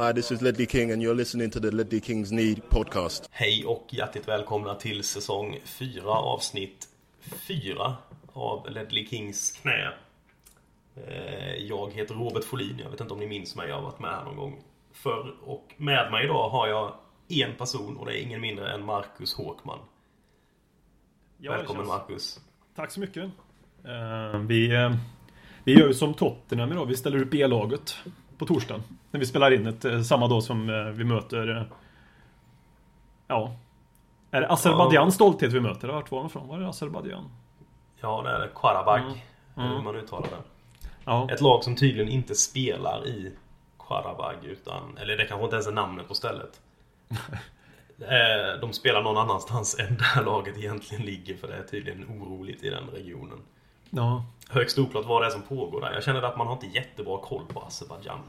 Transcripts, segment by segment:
Hi, this is Ledley King and you're listening to the Ledley Kings Need podcast. Hej och hjärtligt välkomna till säsong 4 avsnitt 4 av Ledley Kings knä. Eh, jag heter Robert Folin, jag vet inte om ni minns mig, jag har varit med här någon gång förr. Och med mig idag har jag en person och det är ingen mindre än Marcus Håkman. Ja, Välkommen känns- Marcus. Tack så mycket. Eh, vi, eh, vi gör ju som Tottenham idag. Vi ställer upp B-laget på torsdagen. När vi spelar in ett eh, samma dag som eh, vi möter... Eh, ja. Är det Azerbajdzjans stolthet vi möter? Vart var de ifrån? Var det Azerbajdzjan? Ja, det är. Qarabag. Mm. Eller hur man uttalar det. Ja. Ett lag som tydligen inte spelar i Qarabag utan... Eller det kanske inte ens är namnet på stället. De spelar någon annanstans än där laget egentligen ligger för det är tydligen oroligt i den regionen. Ja. Högst oklart vad det är som pågår där. Jag känner att man har inte jättebra koll på Azerbajdzjan.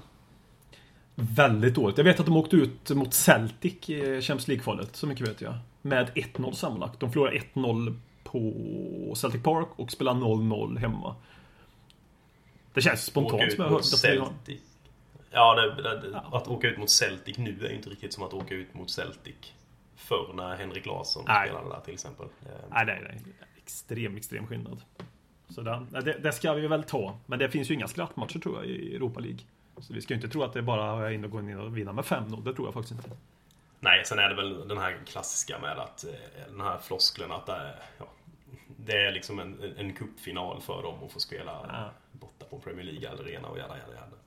Väldigt dåligt. Jag vet att de åkte ut mot Celtic i Champions League-kvalet. Så mycket vet jag. Med 1-0 sammanlagt. De förlorade 1-0 på Celtic Park och spelade 0-0 hemma. Det känns spontant som jag hört det. Ja, det, det, att åka ut mot Celtic nu är ju inte riktigt som att åka ut mot Celtic förr när Henrik Larsson Nej. spelade där till exempel. Nej, nej, nej. Extrem, extrem skillnad. Så det, det, det ska vi väl ta. Men det finns ju inga skrattmatcher tror jag i Europa League. Så vi ska ju inte tro att det är bara är in och gå in och vinna med 5-0. Det tror jag faktiskt inte. Nej, sen är det väl den här klassiska med att eh, den här floskeln att det är, ja, det är liksom en, en cupfinal för dem att få spela Ja. borta på Premier League-arena och jada, jada, jada.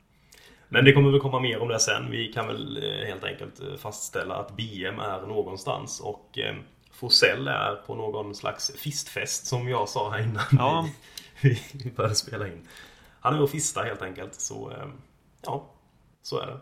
Men det kommer väl komma mer om det sen. Vi kan väl eh, helt enkelt eh, fastställa att BM är någonstans och eh, Forsell är på någon slags fistfest som jag sa här innan Ja. vi, började spela in. Han är och fistar helt enkelt, så eh, ja, så är det.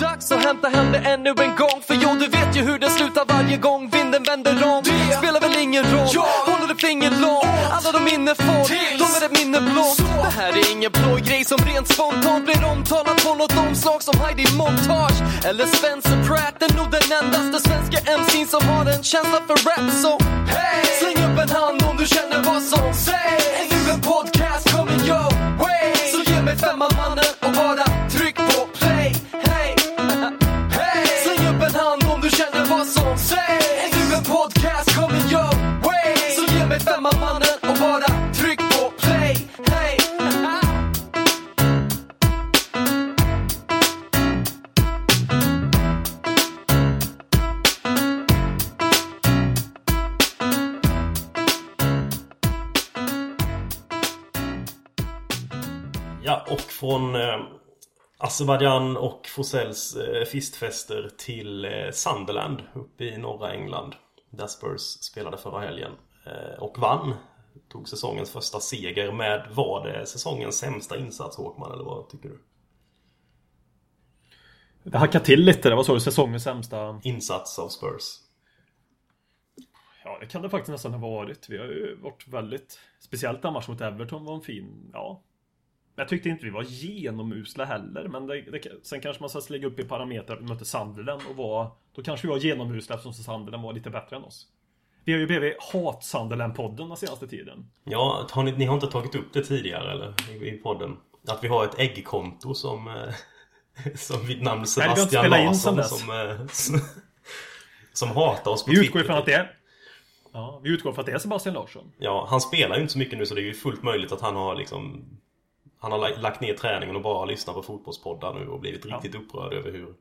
Dags att hämta hem det ännu en gång För jo, du vet ju hur det slutar varje gång vinden vänder om. Det spelar väl ingen roll? Håller du finger långt? Alla de minne får De är ett minne blått Det här är ingen blå grej som rent spontant blir omtalat på något omslag som Heidi Montage. Eller Spencer Pratt är nog den endaste svenska MC'n som har en känsla för rap Så Azerbajdzjan och Forsells eh, fistfester till eh, Sunderland uppe i norra England. Där Spurs spelade förra helgen. Eh, och vann. Tog säsongens första seger med, var det säsongens sämsta insats Håkman, eller vad tycker du? Det hackar till lite. Det var så säsongens sämsta. Insats av Spurs. Ja, det kan det faktiskt nästan ha varit. Vi har ju varit väldigt... Speciellt den matchen mot Everton var en fin... Ja. Jag tyckte inte vi var genomusla heller, men det, det, sen kanske man ska lägga upp i parametrar att vi mötte Sunderland och var... Då kanske vi var genomusla eftersom Sunderland var lite bättre än oss. Vi har ju blivit hat-Sunderland-podden den senaste tiden. Ja, har ni, ni har inte tagit upp det tidigare eller? I, i podden? Att vi har ett äggkonto som... Eh, som vid namn vi Sebastian in Larsson som, eh, som, som hatar oss på Vi utgår Twitter. ifrån att det är... Ja, vi utgår från att det är Sebastian Larsson. Ja, han spelar ju inte så mycket nu så det är ju fullt möjligt att han har liksom Han har la- lagt ner träningen och bara lyssnat på fotbollspoddar nu och blivit Ja. riktigt upprörd över hur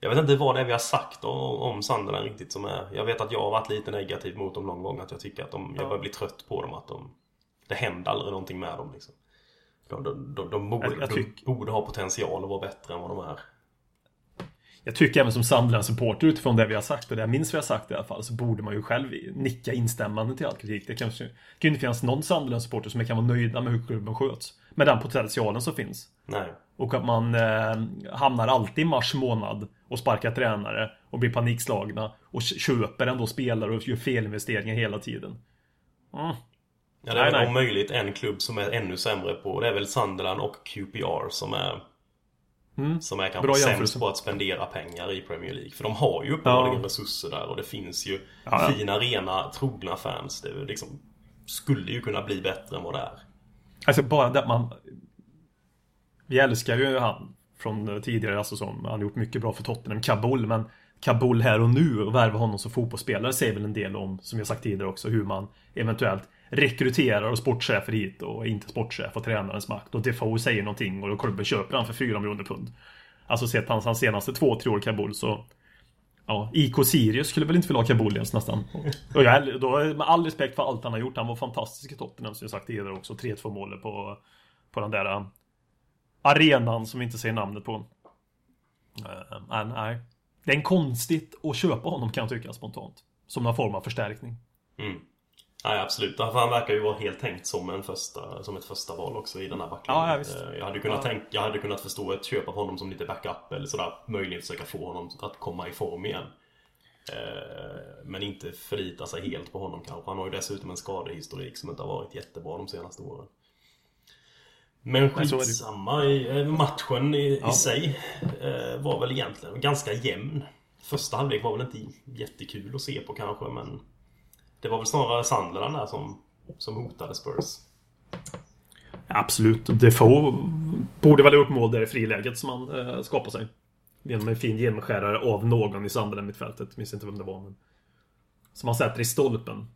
Jag vet inte vad det är vi har sagt om, om Sunderland riktigt som är Jag vet att jag har varit lite negativ mot dem någon gång att jag tycker att de Jag Ja. börjar bli trött på dem att de Det händer aldrig någonting med dem liksom De, de, de, de, borde, Jag- jag tyck- de borde ha potential att vara bättre än vad de är Jag tycker även som Sunderland-supporter utifrån det vi har sagt och det jag minns vi har sagt i alla fall så borde man ju själv nicka instämmande till all kritik. Det kanske det kan ju inte finnas någon Sunderland-supporter som kan vara nöjda med hur klubben sköts. Med den potentialen som finns. Nej Och att man eh, hamnar alltid i mars månad och sparkar tränare och blir panikslagna och köper ändå spelare och gör felinvesteringar hela tiden. Mm. Ja, det är Nej, väl nej. om möjligt en klubb som är ännu sämre på Det är väl Sunderland och QPR som är Mm. Som är kanske sämst på att spendera pengar i Premier League. För de har ju uppenbarligen Ja. resurser där och det finns ju Ja, ja. fina, rena, trogna fans. Det liksom, skulle ju kunna bli bättre än vad det är. Alltså bara det att man... Vi älskar ju han Från tidigare, alltså som han har gjort mycket bra för Tottenham, Kabul, men Kabul här och nu och värva honom som fotbollsspelare säger väl en del om, som jag sagt tidigare också, hur man eventuellt rekryterar och sportchefer hit och inte sportchef och tränarens makt. Och Defoe säger någonting och då klubben köper han för 4 miljoner pund. Alltså sett hans, hans senaste två, tre år i Kabul så Ja, IK Sirius skulle väl inte vilja ha Kabul ens nästan. Och jag, då, med all respekt för allt han har gjort, han var fantastisk i Tottenham som jag sagt tidigare också. 3-2 målet på, på den där äh, arenan som vi inte säger namnet på. Uh, nej. Det är en konstigt att köpa honom kan jag tycka spontant. Som någon form av förstärkning. Mm. Nej absolut, för han verkar ju vara helt tänkt som, en första, som ett första val också i den här backlinjen. Ja, ja, visst. jag, hade kunnat Ja. tänk, jag hade kunnat förstå ett köp av honom som lite backup eller sådär. Möjligen försöka få honom att komma i form igen. Eh, Men inte förlita sig helt på honom kanske. Han har ju dessutom en skadehistorik som inte har varit jättebra de senaste åren. Men skitsamma, eh, matchen i, Ja. i sig eh, var väl egentligen ganska jämn. Första halvlek var väl inte jättekul att se på kanske men Det var väl snarare Sunderland där som, som hotade Spurs. Absolut. Defoe borde väl ha gjort mål där i friläget som han eh, skapade sig. Genom en fin genomskärare av någon i Sunderland mittfältet. Minns inte vem det var men... Som han sätter i stolpen.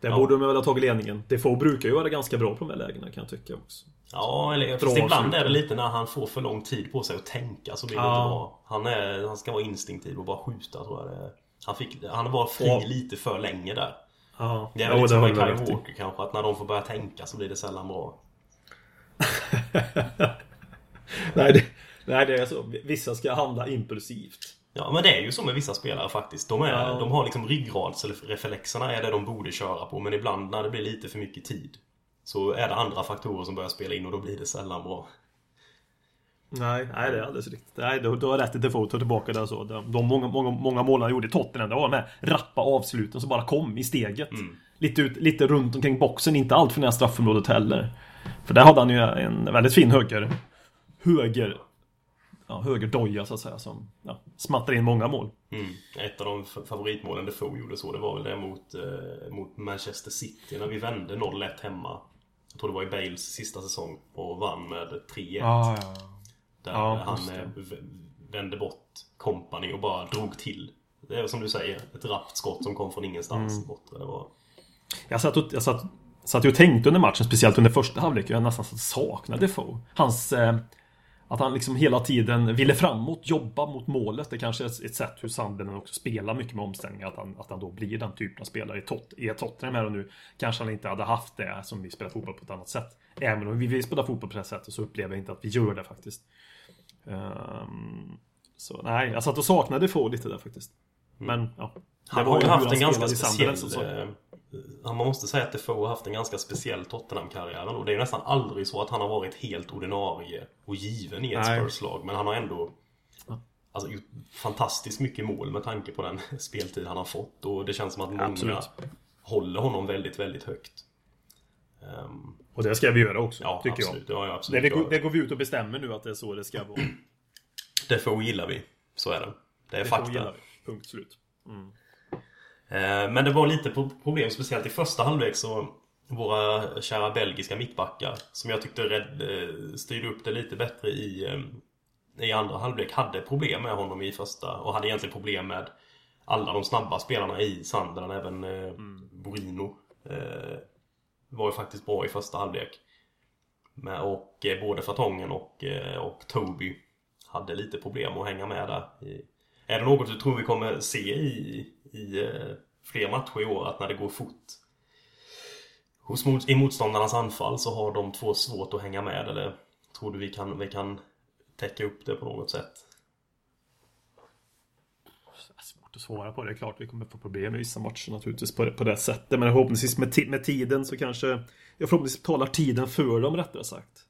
Där Ja. borde de väl ha tagit ledningen. Defoe brukar ju vara ganska bra på de här lägena kan jag tycka också. Ja, eller fast ibland är det lite när han får för lång tid på sig att tänka så blir det Ja. inte bra. Han, är, han ska vara instinktiv och bara skjuta tror jag det är. Han, fick, han var fri Ja. lite för länge där. Ja, Det är väl lite som med Kyle. Walker kanske, att när de får börja tänka så blir det sällan bra. nej, det, nej, det är så. Vissa ska handla impulsivt. Ja, men det är ju så med vissa spelare faktiskt. De, är, Ja. de har liksom ryggradsreflexerna är det de borde köra på. Men ibland när det blir lite för mycket tid så är det andra faktorer som börjar spela in och då blir det sällan bra. Nej, nej det är alldeles riktigt. Nej, du, du har rätt Defoe att ta tillbaka det så. De, de många, många, många mål han gjorde i Tottenham, det var de här rappa avsluten som bara kom i steget. Lite, ut, lite runt omkring boxen, inte allt för nära straffområdet heller. För där hade han ju en väldigt fin höger... Höger... Ja, höger doja så att säga som ja, smattrade in många mål. Mm. Ett av de favoritmålen Defoe gjorde så, det var väl det mot, eh, mot Manchester City när vi vände 0-1 hemma. Jag tror det var i Bales sista säsong och vann med 3-1. ja. Där Ja, han vände bort company och bara drog till. Det är som du säger, ett rappt skott som kom från ingenstans. Mm. Bortre. Det var... Jag satt och, jag satt, satt och tänkte under matchen, speciellt under första halvlek, jag nästan saknade Defoe. Hans... Eh, att han liksom hela tiden ville framåt, jobba mot målet. Det kanske är ett, sätt hur Sunderland också spelar mycket med omställningar. Att han, att han då blir den typen av spelare i, tot, i Tottenham här och nu. Kanske han inte hade haft det som vi spelar fotboll på ett annat sätt. Även om vi vill spela fotboll på det här sättet så upplever jag inte att vi gör det faktiskt. Ehm, så nej, jag satt och saknade Defoe lite där faktiskt. Men ja. Han har ju haft en ganska speciell... Eh, man måste säga att Defoe har haft en ganska speciell Tottenham-karriär. Och det är ju nästan aldrig så att han har varit helt ordinarie och given i ett. Spurs-lag. Men han har ändå alltså, gjort fantastiskt mycket mål med tanke på den speltid han har fått. Och det känns som att många Absolut. håller honom väldigt, väldigt högt. Ehm, Och det ska vi göra också, ja, tycker jag. absolut. Ja, ja, Det, absolut. det, går, det går vi ut och bestämmer nu att det är så det ska vara. Defoe gillar vi. Så är det. Det är Det får fakta. Punkt slut. Eh, Men det var lite pro- problem, speciellt i första halvlek så Våra kära belgiska mittbackar Som jag tyckte red, eh, styrde upp det lite bättre i eh, I andra halvlek hade problem med honom i första Och hade egentligen problem med Alla de snabba spelarna i Sunderland Även eh, Borino eh, var ju faktiskt bra i första halvlek med, Och eh, både Fartongen och, eh, och Toby Hade lite problem att hänga med där i, är det något du tror vi kommer se i, i eh, fler matcher i år? Att när det går fort hos mot, i motståndarnas anfall så har de två svårt att hänga med? Eller tror du vi kan, vi kan täcka upp det på något sätt? Svårt att svara på. Det är klart vi kommer få problem i vissa matcher naturligtvis på det, på det sättet. Men förhoppningsvis med, med tiden så kanske... Jag förhoppningsvis talar tiden för dem rättare sagt.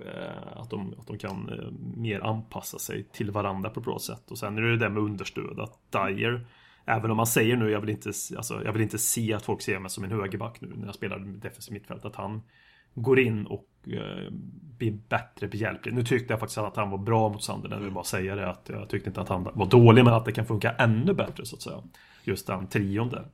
Eh, Att de, att de kan eh, mer anpassa sig till varandra på ett bra sätt. Och sen är det det där med understöd. Att Dyer, även om man säger nu, jag vill inte, se- alltså, jag vill inte se att folk ser mig som en högerback nu när jag spelar defensiv mittfält. Att han går in och eh, blir bättre behjälplig. Nu tyckte jag faktiskt att han var bra mot Sunderland. Jag vill bara säga det att jag tyckte inte att han var dålig men att det kan funka ännu bättre så att säga. Just den trion där.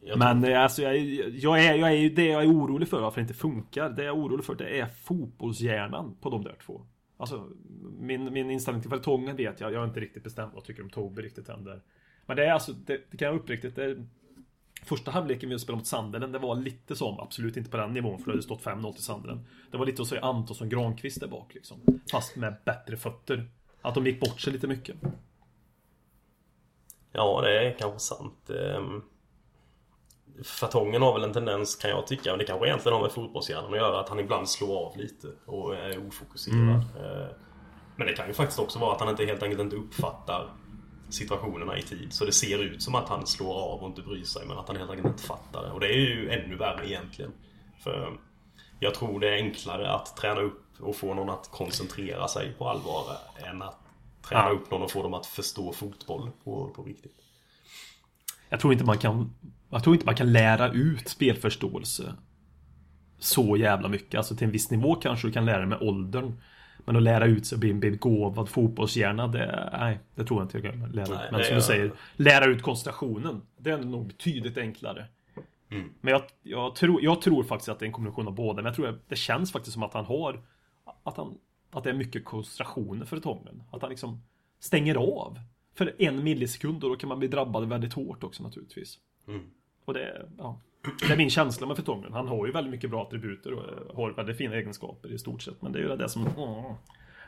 Jag Men eh, alltså, jag, jag, är, jag är det jag är orolig för varför det inte funkar. Det jag är orolig för det är fotbollshjärnan på de där två. Alltså, min, min inställning till Vertongen vet jag. Jag har inte riktigt bestämt vad jag tycker om Toby riktigt än där. Men det är alltså, det, det kan jag uppriktigt. Det, första halvleken vi spelade mot Sandelen, det var lite som, absolut inte på den nivån för det hade stått 5-0 till Sandelen. Det var lite att säga Antonsson Granqvist där bak liksom. Fast med bättre fötter. Att de gick bort sig lite mycket. Ja, det är kanske sant. Ehm, Fatongen har väl en tendens kan jag tycka, men det kanske egentligen har med fotbollshjärnan att göra, att han ibland slår av lite och är ofokuserad. Mm. Eh, Men det kan ju faktiskt också vara att han inte helt enkelt inte uppfattar situationerna i tid. Så det ser ut som att han slår av och inte bryr sig, men att han helt enkelt inte fattar det. Och det är ju ännu värre egentligen. För jag tror det är enklare att träna upp och få någon att koncentrera sig på allvar än att träna Ja. upp någon och få dem att förstå fotboll på, på riktigt. Jag tror inte man kan Jag tror inte man kan lära ut spelförståelse Så jävla mycket, alltså till en viss nivå kanske du kan lära dig med åldern Men att lära ut sig och bli en begåvad fotbollshjärna det, nej, det tror jag inte jag kan lära ut. Nej, Men det som du säger, lära ut koncentrationen Det är nog betydligt enklare. Mm. Men jag, jag, tror, jag tror faktiskt att det är en kombination av båda Men jag tror att det känns faktiskt som att han har Att han Att det är mycket koncentrationer för Tongen Att han liksom stänger av För en millisekund och då kan man bli drabbad väldigt hårt också naturligtvis. Mm. och det, ja, det är min känsla med Fertongen. Han har ju väldigt mycket bra attributer och eh, har väldigt fina egenskaper i stort sett. Men det är ju det som...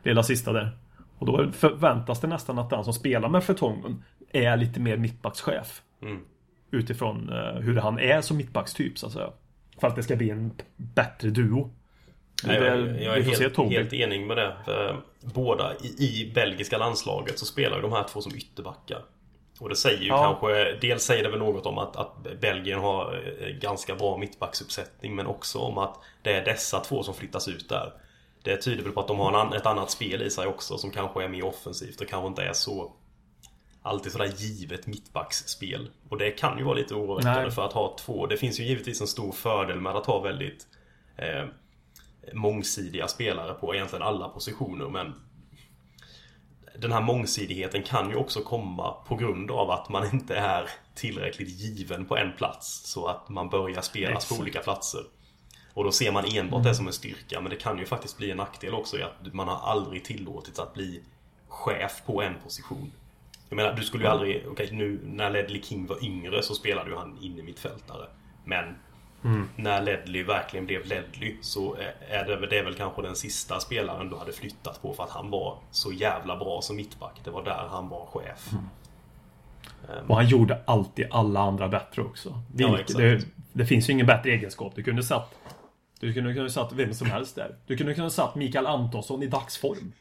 Det lilla sista där. Och då förväntas det nästan att den som spelar med Fertongen är lite mer mittbackschef. Mm. Utifrån eh, hur han är som mittbackstyp så att säga. För att det ska bli en bättre duo. Nej, jag, jag är helt, helt enig med det. Båda i, i belgiska landslaget så spelar ju de här två som ytterbackar. Och det säger ju Ja. kanske, dels säger det väl något om att, att Belgien har eh, ganska bra mittbacksuppsättning men också om att det är dessa två som flyttas ut där. Det tyder väl på att de har an- ett annat spel i sig också som kanske är mer offensivt och kanske inte är så Alltid sådär givet mittbacksspel. Och det kan ju vara lite oroväckande Nej. för att ha två. Det finns ju givetvis en stor fördel med att ha väldigt eh, mångsidiga spelare på egentligen alla positioner men den här mångsidigheten kan ju också komma på grund av att man inte är tillräckligt given på en plats så att man börjar spelas på Exakt. olika platser. Och då ser man enbart det som en styrka men det kan ju faktiskt bli en nackdel också i att man har aldrig tillåtits att bli chef på en position. Jag menar, du skulle ju aldrig... Okej, nu när Ledley King var yngre så spelade ju han in i mittfältare. Men när Ledley verkligen blev Ledley så är det, det är väl kanske den sista spelaren du hade flyttat på för att han var så jävla bra som mittback. Det var där han var chef. Och han gjorde alltid alla andra bättre också. Ja, Vilket- exakt. det, det finns ju ingen bättre egenskap. Du kunde satt Du kunde kunna satt vem som helst där. Du kunde kunna satt Mikael Antonsson i dagsform.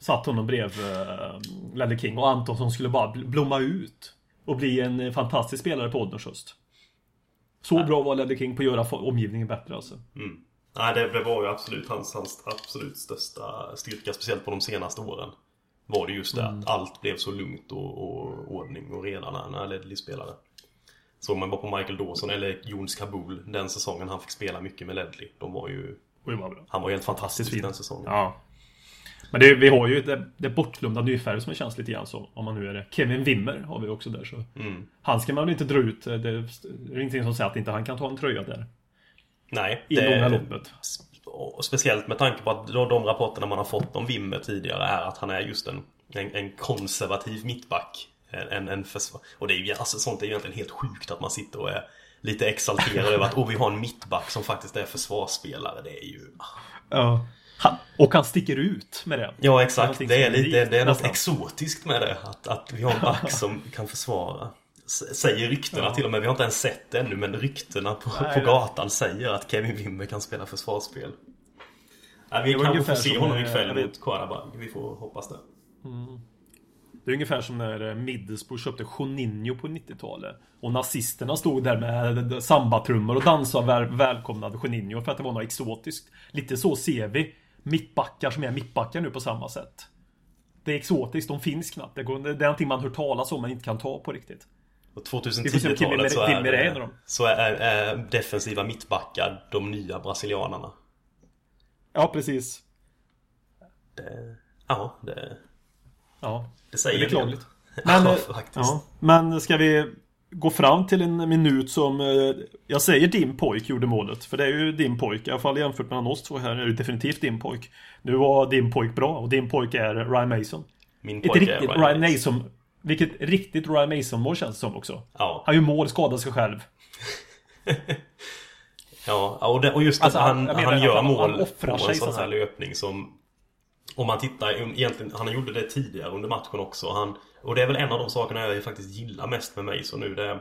Satt honom bredvid uh, Ledley King och Antonsson skulle bara bl- blomma ut. Och bli en eh, fantastisk spelare på ålderns höst. Så bra var Ledley King på att göra omgivningen bättre alltså. Mm. Nej, det, var ju absolut hans, hans absolut största styrka, speciellt på de senaste åren. Var det just det att allt blev så lugnt och, och ordning och reda när, när Ledley spelade. Såg man bara på Michael Dawson eller Jones Kabul den säsongen han fick spela mycket med Ledley. De var ju... Han var helt fantastisk fin. den säsongen. Ja. Men det, vi har ju det, det bortglömda nyfärg som känns lite grann så. Om man nu är det. Kevin Wimmer har vi också där så. Mm. Han ska man väl inte dra ut. Det, det är ingenting som säger att inte han kan ta en tröja där. Nej, I långa loppet. Speciellt med tanke på att de, de rapporterna man har fått om Wimmer tidigare är att han är just en, en, en konservativ mittback. En, en, en försvar. Och det är ju alltså, sånt är ju egentligen helt sjukt att man sitter och är lite exalterad över att oh, vi har en mittback som faktiskt är försvarsspelare. Det är ju... Ja. Han, och han sticker ut med det. Ja exakt, det är, lite, det är något nästan. exotiskt med det. Att, att vi har en back som kan försvara. S- Säger ryktena till och med, vi har inte ens sett det ännu men ryktena på, Nej, på gatan säger att Kevin Wimmer kan spela försvarsspel. Ja, vi kanske ungefär får se honom eh, ikväll mot Karabag. Vi får hoppas det. Det är ungefär som när eh, Middlesbrough köpte Juninho på 90-talet. Och nazisterna stod där med sambatrummor och dansade och väl, välkomnade Juninho för att det var något exotiskt. Lite så ser vi mittbackar som är mittbackar nu på samma sätt. Det är exotiskt, de finns knappt. Det, går, det är någonting man hört talas om men inte kan ta på riktigt. Och Vi får se om Kim 2010-talet så är så är, är defensiva mittbackar de nya brasilianarna. Ja, precis. Det, ja, det, Ja, det säger det är beklagligt. Men, ja, men ska vi gå fram till en minut som eh, Jag säger din pojk gjorde målet För det är ju din pojk. I alla fall jämfört mellan oss två här är det definitivt din pojk. Nu var din pojk bra och din pojk är Ryan Mason. Min Ett pojke är riktigt Ryan Mason. Vilket riktigt Ryan Mason mål känns det som också. Ja. Han gör mål, skadar sig själv. Ja, och, det, och just Alltså, att han, han, att gör han- mål han offrar på sig, en så sån här löpning som... Om man tittar, egentligen, han gjorde det tidigare under matchen också. Han, och det är väl en av de sakerna jag faktiskt gillar mest med mig så nu. Det är,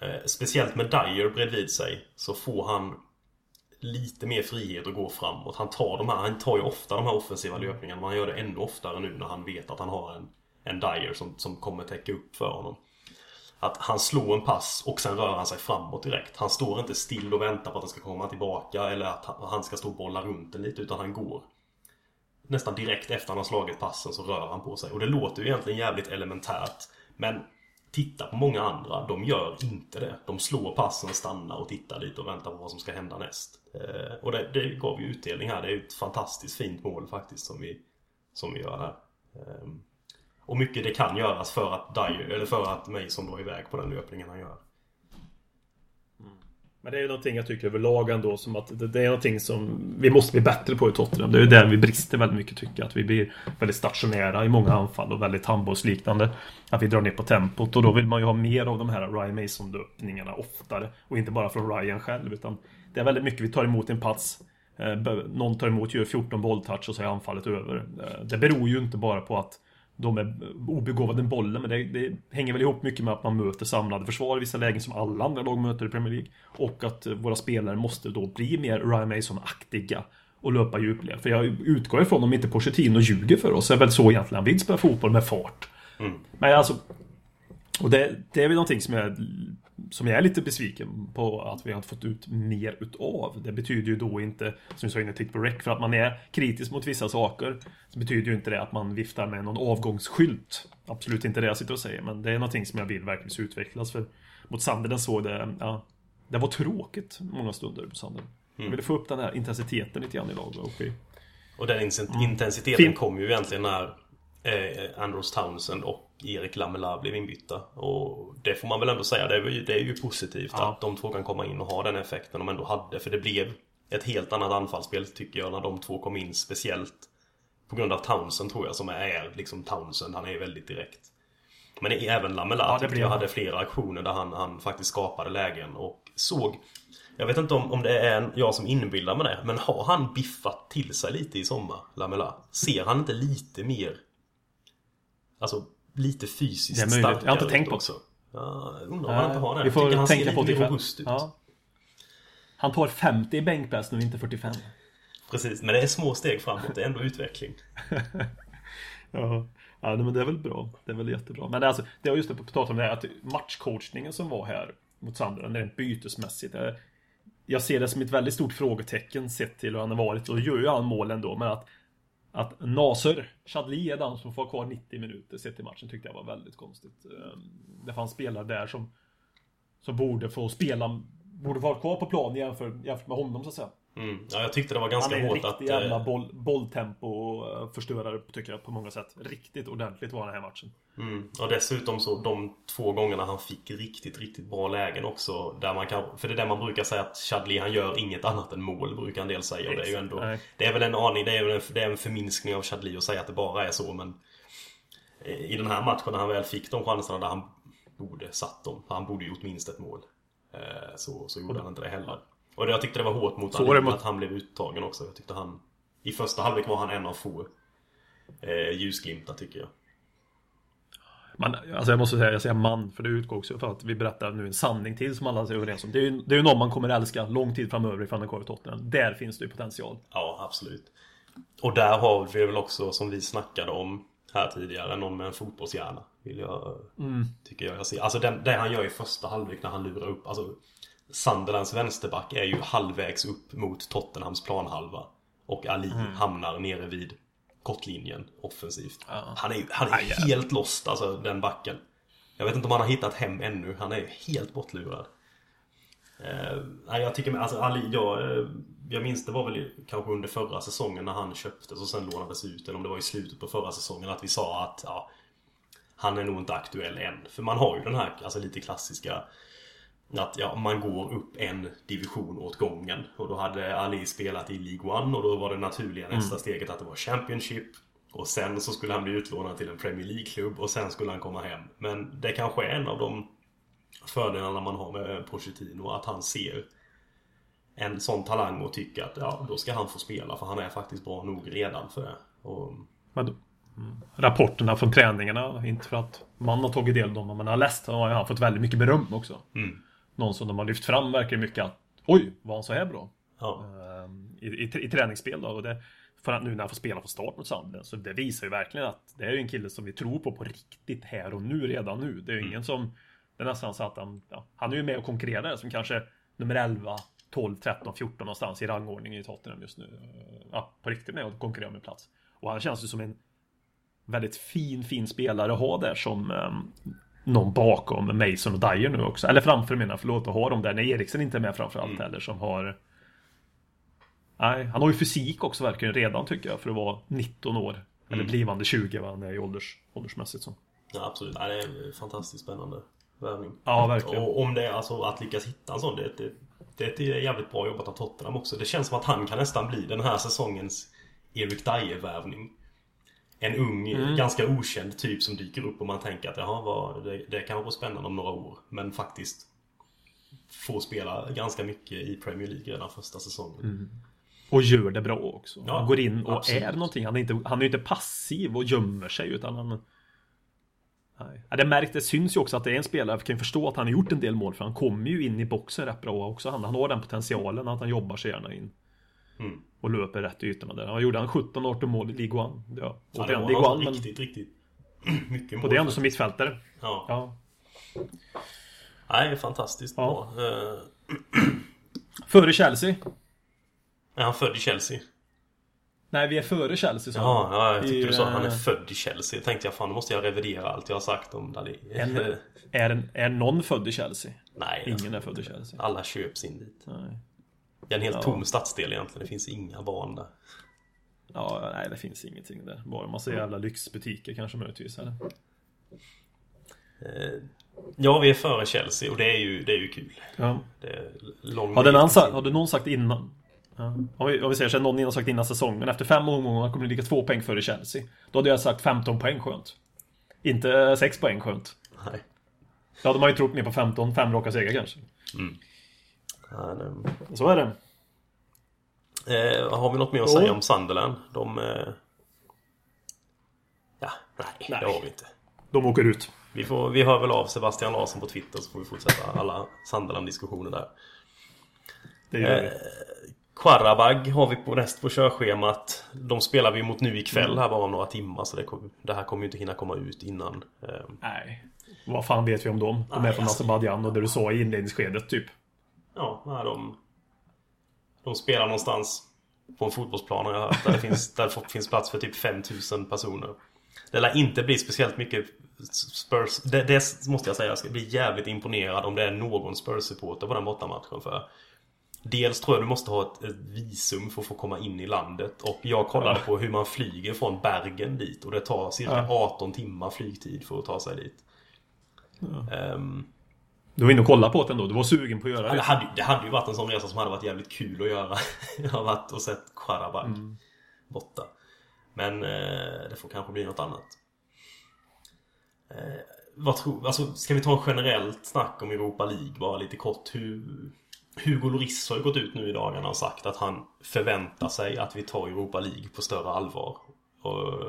eh, speciellt med Dyer bredvid sig så får han lite mer frihet att gå framåt. Han tar, de här, han tar ju ofta de här offensiva löpningarna. Men han gör det ännu oftare nu när han vet att han har en, en Dyer som, som kommer täcka upp för honom. Att han slår en pass och sen rör han sig framåt direkt. Han står inte still och väntar på att den ska komma tillbaka eller att han- han ska stå och bolla runt den lite utan han går. Nästan direkt efter han har slagit passen så rör han på sig. Och det låter ju egentligen jävligt elementärt. Men titta på många andra. De gör inte det. De slår passen, stannar och tittar lite och väntar på vad som ska hända näst. Eh, och det, det gav ju utdelning här. Det är ju ett fantastiskt fint mål faktiskt som vi, som vi gör här. Eh, och mycket det kan göras för att Dyer, eller för att Mason drar iväg på den löpningen han gör. Men det är ju någonting jag tycker överlag ändå som att det, det är någonting som vi måste bli bättre på i Tottenham. Det är ju där vi brister väldigt mycket tycker jag. Att vi blir väldigt stationära i många anfall och väldigt handbollsliknande. Att vi drar ner på tempot och då vill man ju ha mer av de här Ryan Mason-löpningarna oftare. Och inte bara från Ryan själv utan det är väldigt mycket vi tar emot en pass. eh, Någon tar emot, gör 14 bolltouch och så är anfallet över. Eh, Det beror ju inte bara på att de är obegåvade med bollen, men det, det hänger väl ihop mycket med att man möter samlade försvar i vissa lägen som alla andra lag möter i Premier League. Och att eh, våra spelare måste då bli mer Ryan Mason-aktiga och löpa djupled. För jag utgår ifrån, om inte Pochettino ljuger för oss, är väl så egentligen han vill spela fotboll med fart. Men alltså... Och det, det är väl någonting som jag, som jag är lite besviken på att vi har fått ut mer utav. Det betyder ju då inte, som vi sa innan, titt på rec, för att man är kritisk mot vissa saker. Så betyder ju inte det att man viftar med någon avgångsskylt. Absolut inte det jag sitter och säger, men det är någonting som jag vill verkligen utvecklas. För mot Sandelen såg det, ja, det var tråkigt många stunder på Sandelen. Jag ville få upp den här intensiteten lite grann i laget. Och Och den insen- intensiteten Fin- kom ju egentligen när eh, Andros Townsend och Erik Lamela blev inbytta. Och det får man väl ändå säga, det är ju, det är ju positivt Ja. att de två kan komma in och ha den effekten de ändå hade. För det blev ett helt annat anfallsspel tycker jag när de två kom in speciellt. På grund av Townsend tror jag som är liksom Townsend, han är väldigt direkt. Men även Lamela Ja, tyckte jag hade flera aktioner där han, han faktiskt skapade lägen och såg Jag vet inte om, om det är en, jag som inbillar mig det Men har han biffat till sig lite i sommar, Lamela? Ser han inte lite mer Alltså lite fysiskt Det är möjligt. starkare Jag har inte tänkt på också? Ja, undrar om han inte har det. vi får han tänka på det ikväll. Ja. Han tar 50 i bänkpress nu, inte 45. Precis, men det är små steg framåt. Det är ändå utveckling. Ja, ja men det är väl bra. Det är väl jättebra. Men det är alltså, det var just det på tal om det här att matchcoachningen som var här mot Sandra, rent bytesmässigt. eh, Jag ser det som ett väldigt stort frågetecken sett till hur han har varit. Och gör ju han mål ändå, men att att Nasser Chadli är den som får kvar 90 minuter sett till matchen tyckte jag var väldigt konstigt. Eh, Det fanns spelare där som som borde få spela, borde vara kvar på plan jämfört, jämfört med honom så att säga. Mm. Ja, jag tyckte det var Han ganska är en hårt riktig att... jävla eh, boll, bolltempo eh, tycker jag på många sätt. Riktigt ordentligt var den här matchen. Mm. Och dessutom så de två gångerna han fick riktigt, riktigt bra lägen också. Där man kan, för det är det man brukar säga att Chadli han gör inget annat än mål brukar en del säga. Och det är ju ändå... Nej. Det är väl en aning, det är, väl en, det är en förminskning av Chadli att säga att det bara är så men... I den här matchen när han väl fick de chanserna där han borde satt dem. Han borde gjort minst ett mål. Eh, Så, så gjorde han inte det heller. Och jag tyckte det var hårt mot mot- att han blev uttagen också. Jag tyckte han... I första halvlek var han en av få eh, ljusglimtar tycker jag. Man, alltså jag måste säga, jag säger man, för det utgår också för att vi berättar nu en sanning till som alla är överens om. Det är ju, det är ju någon man kommer älska lång tid framöver ifall han är kvar i Tottenham. Där finns det ju potential. Ja, absolut. Och där har vi väl också, som vi snackade om här tidigare, någon med en fotbollshjärna. Vill jag, Tycker jag jag ser. Alltså den, det han gör i första halvlek när han lurar upp. Alltså Sunderlands vänsterback är ju halvvägs upp mot Tottenhams planhalva. Och Ali hamnar nere vid kortlinjen offensivt. Han är han är Aj, ja. helt lost, alltså den backen. Jag vet inte om han har hittat hem ännu. Han är helt bortlurad. Eh, jag tycker alltså Ali, jag, eh, jag minns det var väl kanske under förra säsongen när han köptes och sen lånades ut. Eller om det var i slutet på förra säsongen att vi sa att ja, han är nog inte aktuell än. För man har ju den här alltså lite klassiska att ja, man går upp en division åt gången. Och då hade Ali spelat i League One och då var det naturliga nästa steget att det var Championship. Och sen så skulle han bli utlånad till en Premier League-klubb och sen skulle han komma hem. Men det kanske är en av de fördelarna man har med Pochettino. Att han ser en sån talang och tycker att ja, då ska han få spela för han är faktiskt bra nog redan för det. Och, Men mm, rapporterna från träningarna, inte för att man har tagit del av dem, men man har läst, har han fått väldigt mycket beröm också. mm, Någon som de har lyft fram verkar mycket att Oj, var han så här bra? ja, Ehm, I, i, i träningsspel då. Och det, för att nu när han får spela från start mot Sunderland så det visar ju verkligen att det är ju en kille som vi tror på på riktigt här och nu redan nu. Det är ju ingen som Det är nästan så att han ja, Han är ju med och konkurrerar som kanske nummer 11 12, 13, 14 någonstans i rangordningen i Tottenham just nu. Ja, på riktigt med och konkurrerar med plats. Och han känns ju som en väldigt fin, fin spelare att ha där som um, någon bakom Mason och Dyer nu också. Eller framför menar jag, förlåt, att ha dem där när Eriksen inte är med framförallt heller som har Nej, han har ju fysik också verkligen redan tycker jag för att vara 19 år. Eller blivande 20 vad han är i ålders, åldersmässigt så. ja absolut. Ja, det är fantastiskt spännande värvning. Ja, verkligen. Och om det är alltså att lyckas hitta en sån. Det, det, det är jävligt bra jobbat av Tottenham också. Det känns som att han kan nästan bli den här säsongens Erik Dyer-värvning. En ung, Mm. ganska okänd typ som dyker upp och man tänker att jaha, vad, det, det kan vara spännande om några år. Men faktiskt får spela ganska mycket i Premier League redan första säsongen. Och gör det bra också. Ja, han går in och absolut. är någonting. Han är, inte, han är inte passiv och gömmer sig utan han Nej. Ja, det märkt, det syns ju också att det är en spelare, vi kan ju förstå att han har gjort en del mål för han kommer ju in i boxen rätt bra också. Han, han har den potentialen att han jobbar sig gärna in. Mm. Och löper rätt i ytorna där. Han gjorde han 17-18 mål i League One. Ja, Ja, det var något One, men, riktigt, riktigt mycket mål. och det är ändå som mittfältare. Ja. Ja. Nej, fantastiskt Ja. bra. Eh, Före Chelsea. är han född i Chelsea? Nej, vi är före Chelsea. sa Ja, ja jag tyckte I, du sa att han är född i Chelsea. Jag tänkte jag fan, då måste jag revidera allt jag har sagt om Dali. En, är, en, är någon född i Chelsea? Nej, Ingen är född i Chelsea. alla köps in dit. Nej. Det är en helt Ja. tom stadsdel egentligen. Det finns inga barn där. Ja, nej det finns ingenting där. Bara massa jävla lyxbutiker kanske möjligtvis. Eller? Eh, Ja, vi är före Chelsea och det är ju, det är ju kul. Ja. Det är lång Hade, någon, väg sa- till- hade någon sagt innan? Ja. Om, vi, om vi säger så någon innan sagt innan säsongen. Efter fem omgångar kommer det ligga två poäng före Chelsea. Då hade jag sagt 15 poäng skönt. Inte 6 poäng skönt. Nej. Då hade man ju trott mer på 15, fem raka segrar kanske. Ja, det- Så är det. Eh, har vi något mer att Jo. säga om Sunderland? De... Eh... Ja, nej, Nej. det har vi inte. De åker ut. Vi, får, vi hör väl av Sebastian Larsson på Twitter så får vi fortsätta alla Sunderland-diskussioner där. Det gör vi. Eh, Qarabag har vi på näst på körschemat. De spelar vi mot nu ikväll här bara om några timmar så det, kom, det här kommer ju inte hinna komma ut innan. Eh, Nej. Vad fan vet vi om dem? De är från alltså- Azerbajdzjan och det du sa i inledningsskedet typ. Ja, nej, de, de spelar någonstans på en fotbollsplan har jag hört. Där finns, där finns plats för typ 5000 personer. Det lär inte bli speciellt mycket Spurs. Det, det måste jag säga. Jag ska bli jävligt imponerad om det är någon Spurs-supporter på den bortamatchen. För Dels tror jag du måste ha ett, ett visum för att få komma in i landet. Och jag kollade på hur man flyger från Bergen dit. Och det tar cirka 18 timmar flygtid för att ta sig dit. Ehm, Du var inne och kollade på det ändå. Du var sugen på att göra det, det. hade, det hade ju varit en sån resa som hade varit jävligt kul att göra. Jag har varit och sett Qarabag borta. Men eh, det får kanske bli något annat. Eh, vad tror, alltså, ska vi ta en generellt snack om Europa League bara lite kort? Hur, Hugo Lloris har ju gått ut nu i dagarna och sagt att han förväntar sig att vi tar Europa League på större allvar. Och,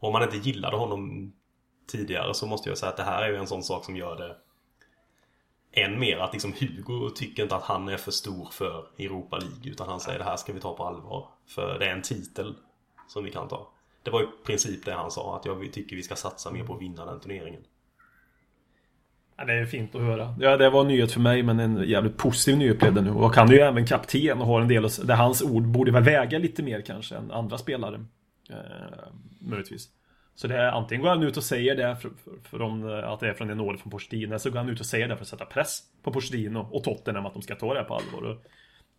om man inte gillade honom tidigare så måste jag säga att det här är ju en sån sak som gör det än mer att liksom Hugo tycker inte att han är för stor för Europa League utan han säger det här ska vi ta på allvar. För det är en titel som vi kan ta. Det var i princip det han sa att jag tycker vi ska satsa mer på att vinna den turneringen. Ja, det är fint att höra. Ja, det var en nyhet för mig, men en jävligt positiv nyhet blev det nu. Och han är ju även kapten och har en del där hans ord borde väl väga lite mer kanske än andra spelare. Eh, möjligtvis. Så det är antingen går han ut och säger det för, för, från, eh, att det är från en order från Pochettino, så går han ut och säger det för att sätta press på Pochettino och Tottenham att de ska ta det här på allvar.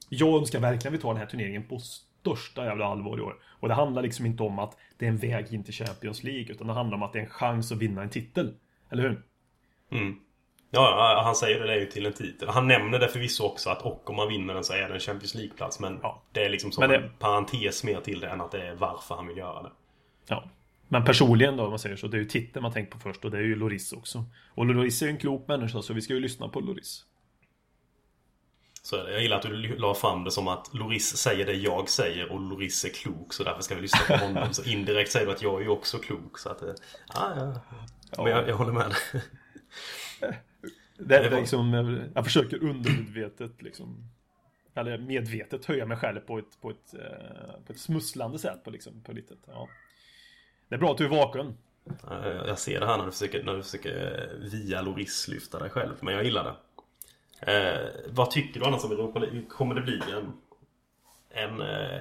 Jag önskar verkligen vi tar den här turneringen på största jävla allvar i år. Och det handlar liksom inte om att det är en väg in till Champions League, utan det handlar om att det är en chans att vinna en titel. Eller hur? Mm. Ja, han säger det, det är ju till en titel. Han nämner det förvisso också att och om man vinner den så är det en Champions League-plats. Men Ja. det är liksom som det- en parentes mer till det än att det är varför han vill göra det. Ja. Men personligen då, om man säger så, det är ju titeln man tänker på först och det är ju Loris också. Och Loris är ju en klok människa, så vi ska ju lyssna på Loris. Så. Jag gillar att du la fram det som att Loris säger det jag säger och Loris är klok så därför ska vi lyssna på honom. Så indirekt säger du att jag är ju också klok. Så att, eh, ja, ja. Men jag, jag håller med. Det är liksom, jag försöker undermedvetet liksom Eller medvetet höja mig själv på ett, på ett, eh, på ett smusslande sätt på liksom, på litet, ja. Det är bra att du är vaken. Ja, Jag jag ser det här när du försöker, när du försöker eh, via Loris lyfta dig själv. Men jag gillar det. Eh, vad tycker du annars om Europa League? Kommer det bli en... En, eh,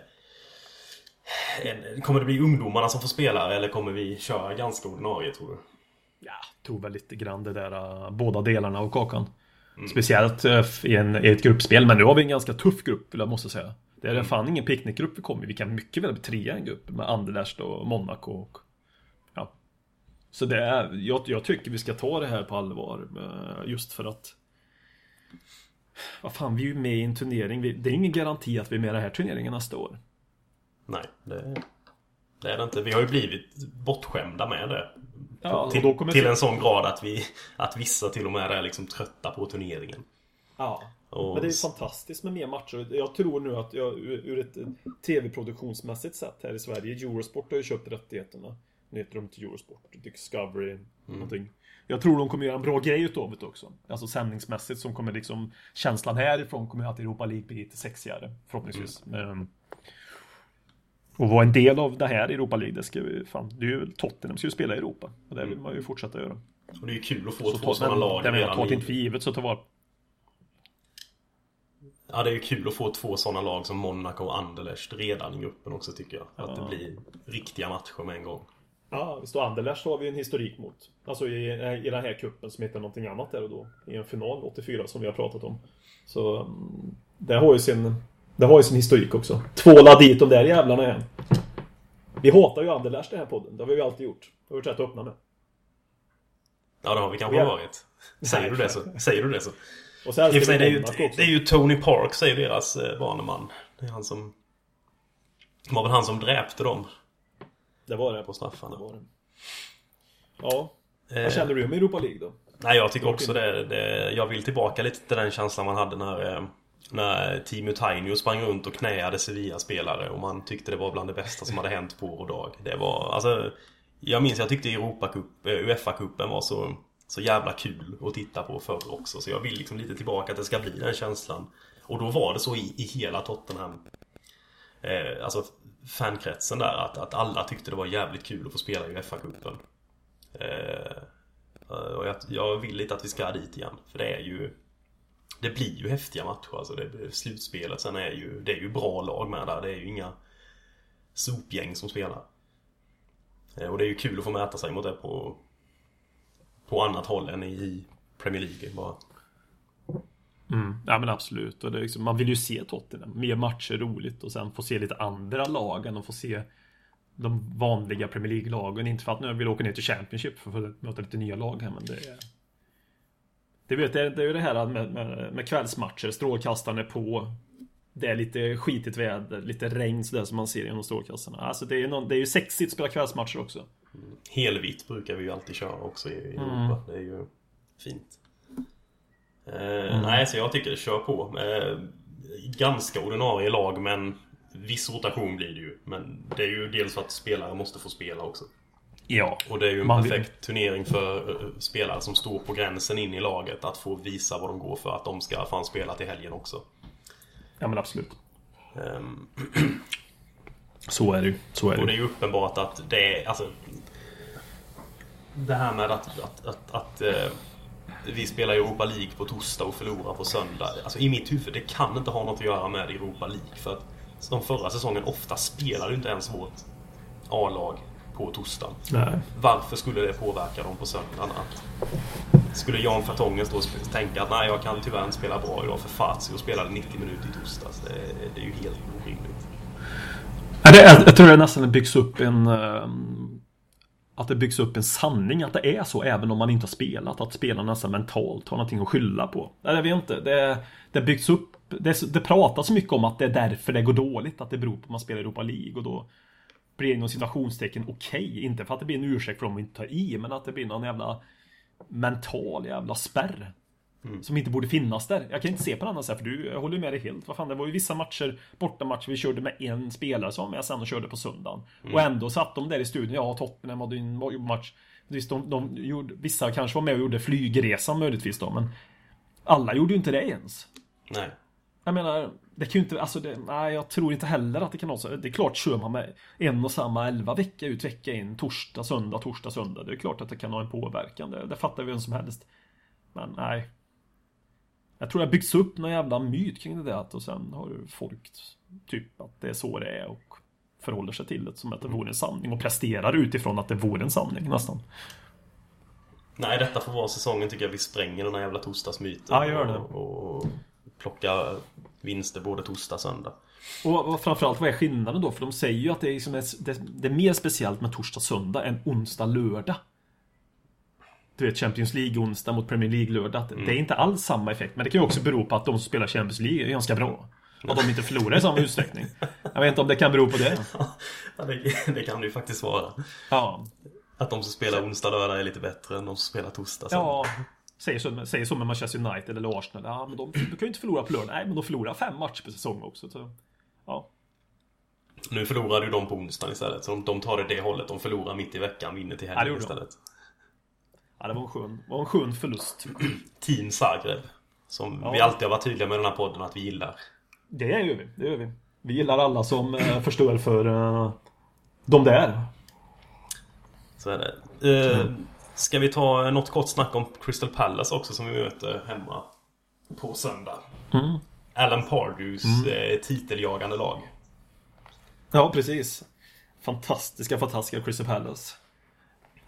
en... Kommer det bli ungdomarna som får spela eller kommer vi köra ganska ordinarie tror du? Ja, tror väl lite grann det där, eh, båda delarna av kakan. Speciellt eh, i, en, i ett gruppspel, men nu har vi en ganska tuff grupp, jag måste säga. Det är fan ingen picknickgrupp vi kommer i. Vi kan mycket väl bli trea i en grupp med Anderlecht och Monaco och... Ja. Så det är, jag, jag tycker vi ska ta det här på allvar, eh, just för att... Vad fan, vi är ju med i en turnering. Vi, det är ingen garanti att vi är med i den här turneringen nästa år. Nej, det, det är det inte. Vi har ju blivit bortskämda med det. Ja, till, till en sån grad att, vi, att vissa till och med är liksom trötta på turneringen. Ja. Och- Men det är fantastiskt med mer matcher. Jag tror nu att jag, ur ett tv-produktionsmässigt sett här i Sverige, Eurosport har ju köpt rättigheterna. Nu heter de inte Eurosport, Discovery, någonting. Jag tror de kommer göra en bra grej utav det också. Alltså sändningsmässigt som kommer liksom Känslan härifrån kommer att Europa League bli lite sexigare Förhoppningsvis Ehm, Och vara en del av det här Europa League Det ska vi, fan, det är ju Tottenham ska ju spela i Europa Och det vill man ju fortsätta göra Och det är ju kul att få Så två sådana lag det menar jag, ta inte för givet så ta vara Ja, det är ju kul att få två sådana lag som Monaco och Anderlecht redan i gruppen också tycker jag. Att det blir riktiga matcher med en gång. Ja, visst och Anderlecht har vi en historik mot. Alltså i, i den här kuppen som heter någonting annat där och då. I en final 84 som vi har pratat om. Så mm, det har ju sin, det har ju sin historik också. Tvåla dit de där jävlarna igen. Vi hatar ju Anderlecht i den här podden. Det har vi ju alltid gjort. Det har vi rätt öppna med. Ja, det har vi kanske Ja. varit. Säger du det så? Säger du det så? Och sig, det är ju, det är ju Tony Park, säger deras eh, baneman. Det är han som... Det var väl han som dräpte dem Det var det. på straffarna. Det var det. Ja. Eh, Vad känner du om Europa League då? Nej, jag tycker också det, det. Jag vill tillbaka lite till den känslan man hade när, eh, när Timo Tainio sprang runt och knäade Sevilla-spelare och man tyckte det var bland det bästa som hade hänt på år och dag. Det var, alltså... Jag minns, jag tyckte Europacup, eh, Uefa-cupen var så, så jävla kul att titta på förr också. Så jag vill liksom lite tillbaka att det ska bli den känslan. Och då var det så i, i hela Tottenham. Eh, alltså fankretsen där, att, att alla tyckte det var jävligt kul att få spela i Uefa-cupen. Eh, och jag, jag vill lite att vi ska dit igen. För det är ju... Det blir ju häftiga matcher. Alltså det, slutspelet sen är ju... Det är ju bra lag med där. Det är ju inga sopgäng som spelar. Eh, Och det är ju kul att få mäta sig mot det på... På annat håll än i Premier League bara. Ja men absolut. Och det är liksom, man vill ju se Tottenham. Mer matcher roligt och sen få se lite andra lag än att få se de vanliga Premier League-lagen. Inte för att nu vill åka ner till Championship för att möta lite nya lag här men det är... Det, vet, det, är, det är ju det här med, med, med kvällsmatcher, strålkastaren är på. Det är lite skitigt väder, lite regn sådär som man ser genom strålkastarna. Alltså det är ju, någon, det är ju sexigt att spela kvällsmatcher också. Helvitt brukar vi ju alltid köra också i Europa. Det är ju fint. Eh, Nej, så jag tycker kör på. Eh, ganska ordinarie lag men viss rotation blir det ju. Men det är ju dels för att spelare måste få spela också. Ja. Och det är ju en Man vill- perfekt turnering för eh, spelare som står på gränsen in i laget att få visa vad de går för. Att de ska fan spela till helgen också. Ja men absolut. Ehm, Så är det ju. Så är Och det det är ju uppenbart att det är, alltså... Det här med att, att, att, att eh, vi spelar Europa League på torsdag och förlorar på söndag. Alltså i mitt huvud, det kan inte ha något att göra med Europa League. För att de förra säsongen ofta spelade ju inte ens vårt A-lag på torsdagen. Nej. Varför skulle det påverka dem på söndagen? Att skulle Jan Fertongen då sp- tänka att nej, jag kan tyvärr inte spela bra idag för Fazio spelade 90 minuter i torsdags. Det, det är ju helt orimligt. Jag, jag tror det nästan byggs upp en att det byggs upp en sanning att det är så även om man inte har spelat. Att spelarna nästan mentalt har någonting att skylla på. Nej, Jag vet inte. Det, det byggs upp... Det, det pratas mycket om att det är därför det går dåligt. Att det beror på att man spelar Europa League och då blir det inom situationstecken okej. Inte för att det blir en ursäkt för dem att inte ta i, men att det blir någon jävla mental jävla spärr. Som inte borde finnas där. Jag kan inte se på det annat sätt, för du, jag håller med dig helt. Vad fan, det var ju vissa matcher, bortamatcher, vi körde med en spelare som var med sen och körde på söndagen. Och ändå satt de där i studion, ja, Tottenham hade ju en match. Visst, de, de gjorde, vissa kanske var med och gjorde flygresan möjligtvis då, men alla gjorde ju inte det ens. Nej. Jag menar, det kan ju inte, alltså det, nej jag tror inte heller att det kan vara så. Det är klart, kör man med en och samma elva vecka ut, vecka in, torsdag, söndag, torsdag, söndag. Det är klart att det kan ha en påverkan. Det, det fattar vem som helst. Men nej. Jag tror det har byggts upp någon jävla myt kring det där och sen har folk typ att det är så det är och förhåller sig till det som att det vore en sanning och presterar utifrån att det vore en sanning nästan. Nej, detta får vara säsongen tycker jag. Vi spränger den här jävla torsdagsmyten. Ja, gör det. Och, och plockar vinster både torsdag och söndag. Och och framförallt, vad är skillnaden då? För de säger ju att det är, liksom det, det är mer speciellt med torsdag, söndag än onsdag, lördag. Du vet, Champions League onsdag mot Premier League lördag. att Det är inte alls samma effekt. Men det kan ju också bero på att de som spelar Champions League är ganska bra. Och de inte förlorar i samma utsträckning. Jag vet inte om det kan bero på det. Ja, det, det kan det ju faktiskt vara. Ja, Att de som spelar onsdag lördag är lite bättre än de som spelar torsdag söndag. ja. Säger så, säger så med Manchester United eller Arsenal. Ja, men de, de kan ju inte förlora på lördag. Nej, men de förlorar fem matcher per säsong också. Så, ja. Nu förlorade ju de på onsdagen istället. Så de, de tar det det hållet. De förlorar mitt i veckan, vinner till Ja, helgen de. istället. Ja, det var en skön, var en skön förlust. Team Zagreb. Som Ja. vi alltid har varit tydliga med i den här podden att vi gillar. Det gör vi, det gör vi. Vi gillar alla som eh, förstör för eh, de där. Så är det. Eh, ska vi ta något kort snack om Crystal Palace också som vi möter hemma på söndag? Mm. Alan Pardews eh, titeljagande lag. Ja, precis. Fantastiska, fantastiska Crystal Palace.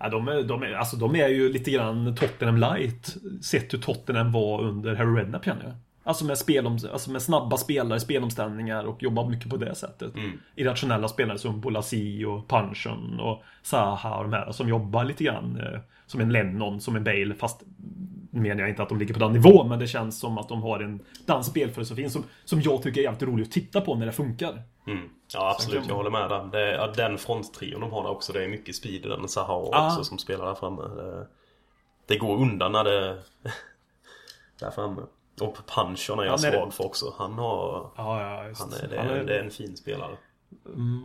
Ja, de, är, de, är, alltså, de är ju lite grann Tottenham light Sett hur Tottenham var under Harry Redknapp känner jag. Alltså med, spelom, alltså med snabba spelare, spelomställningar och jobba mycket på det sättet. Irrationella spelare som Bolasi och Punchen och Zaha och de här som jobbar lite grann eh, som en Lennon, som en Bale. Fast menar jag inte att de ligger på den nivån, men det känns som att de har en den spelfilosofi som, som jag tycker är jävligt rolig att titta på när det funkar. Mm. Ja absolut, jag håller med där. Det, ja, den fronttrion de har där också, det är mycket speed i den. Zaha Ah. också som spelar där framme. Det, det går undan när det... där framme. Och Punchon är jag Ja, när det- svag för också. Han har... Ja, ja. Han är, det, Han är, är- det är en fin spelare.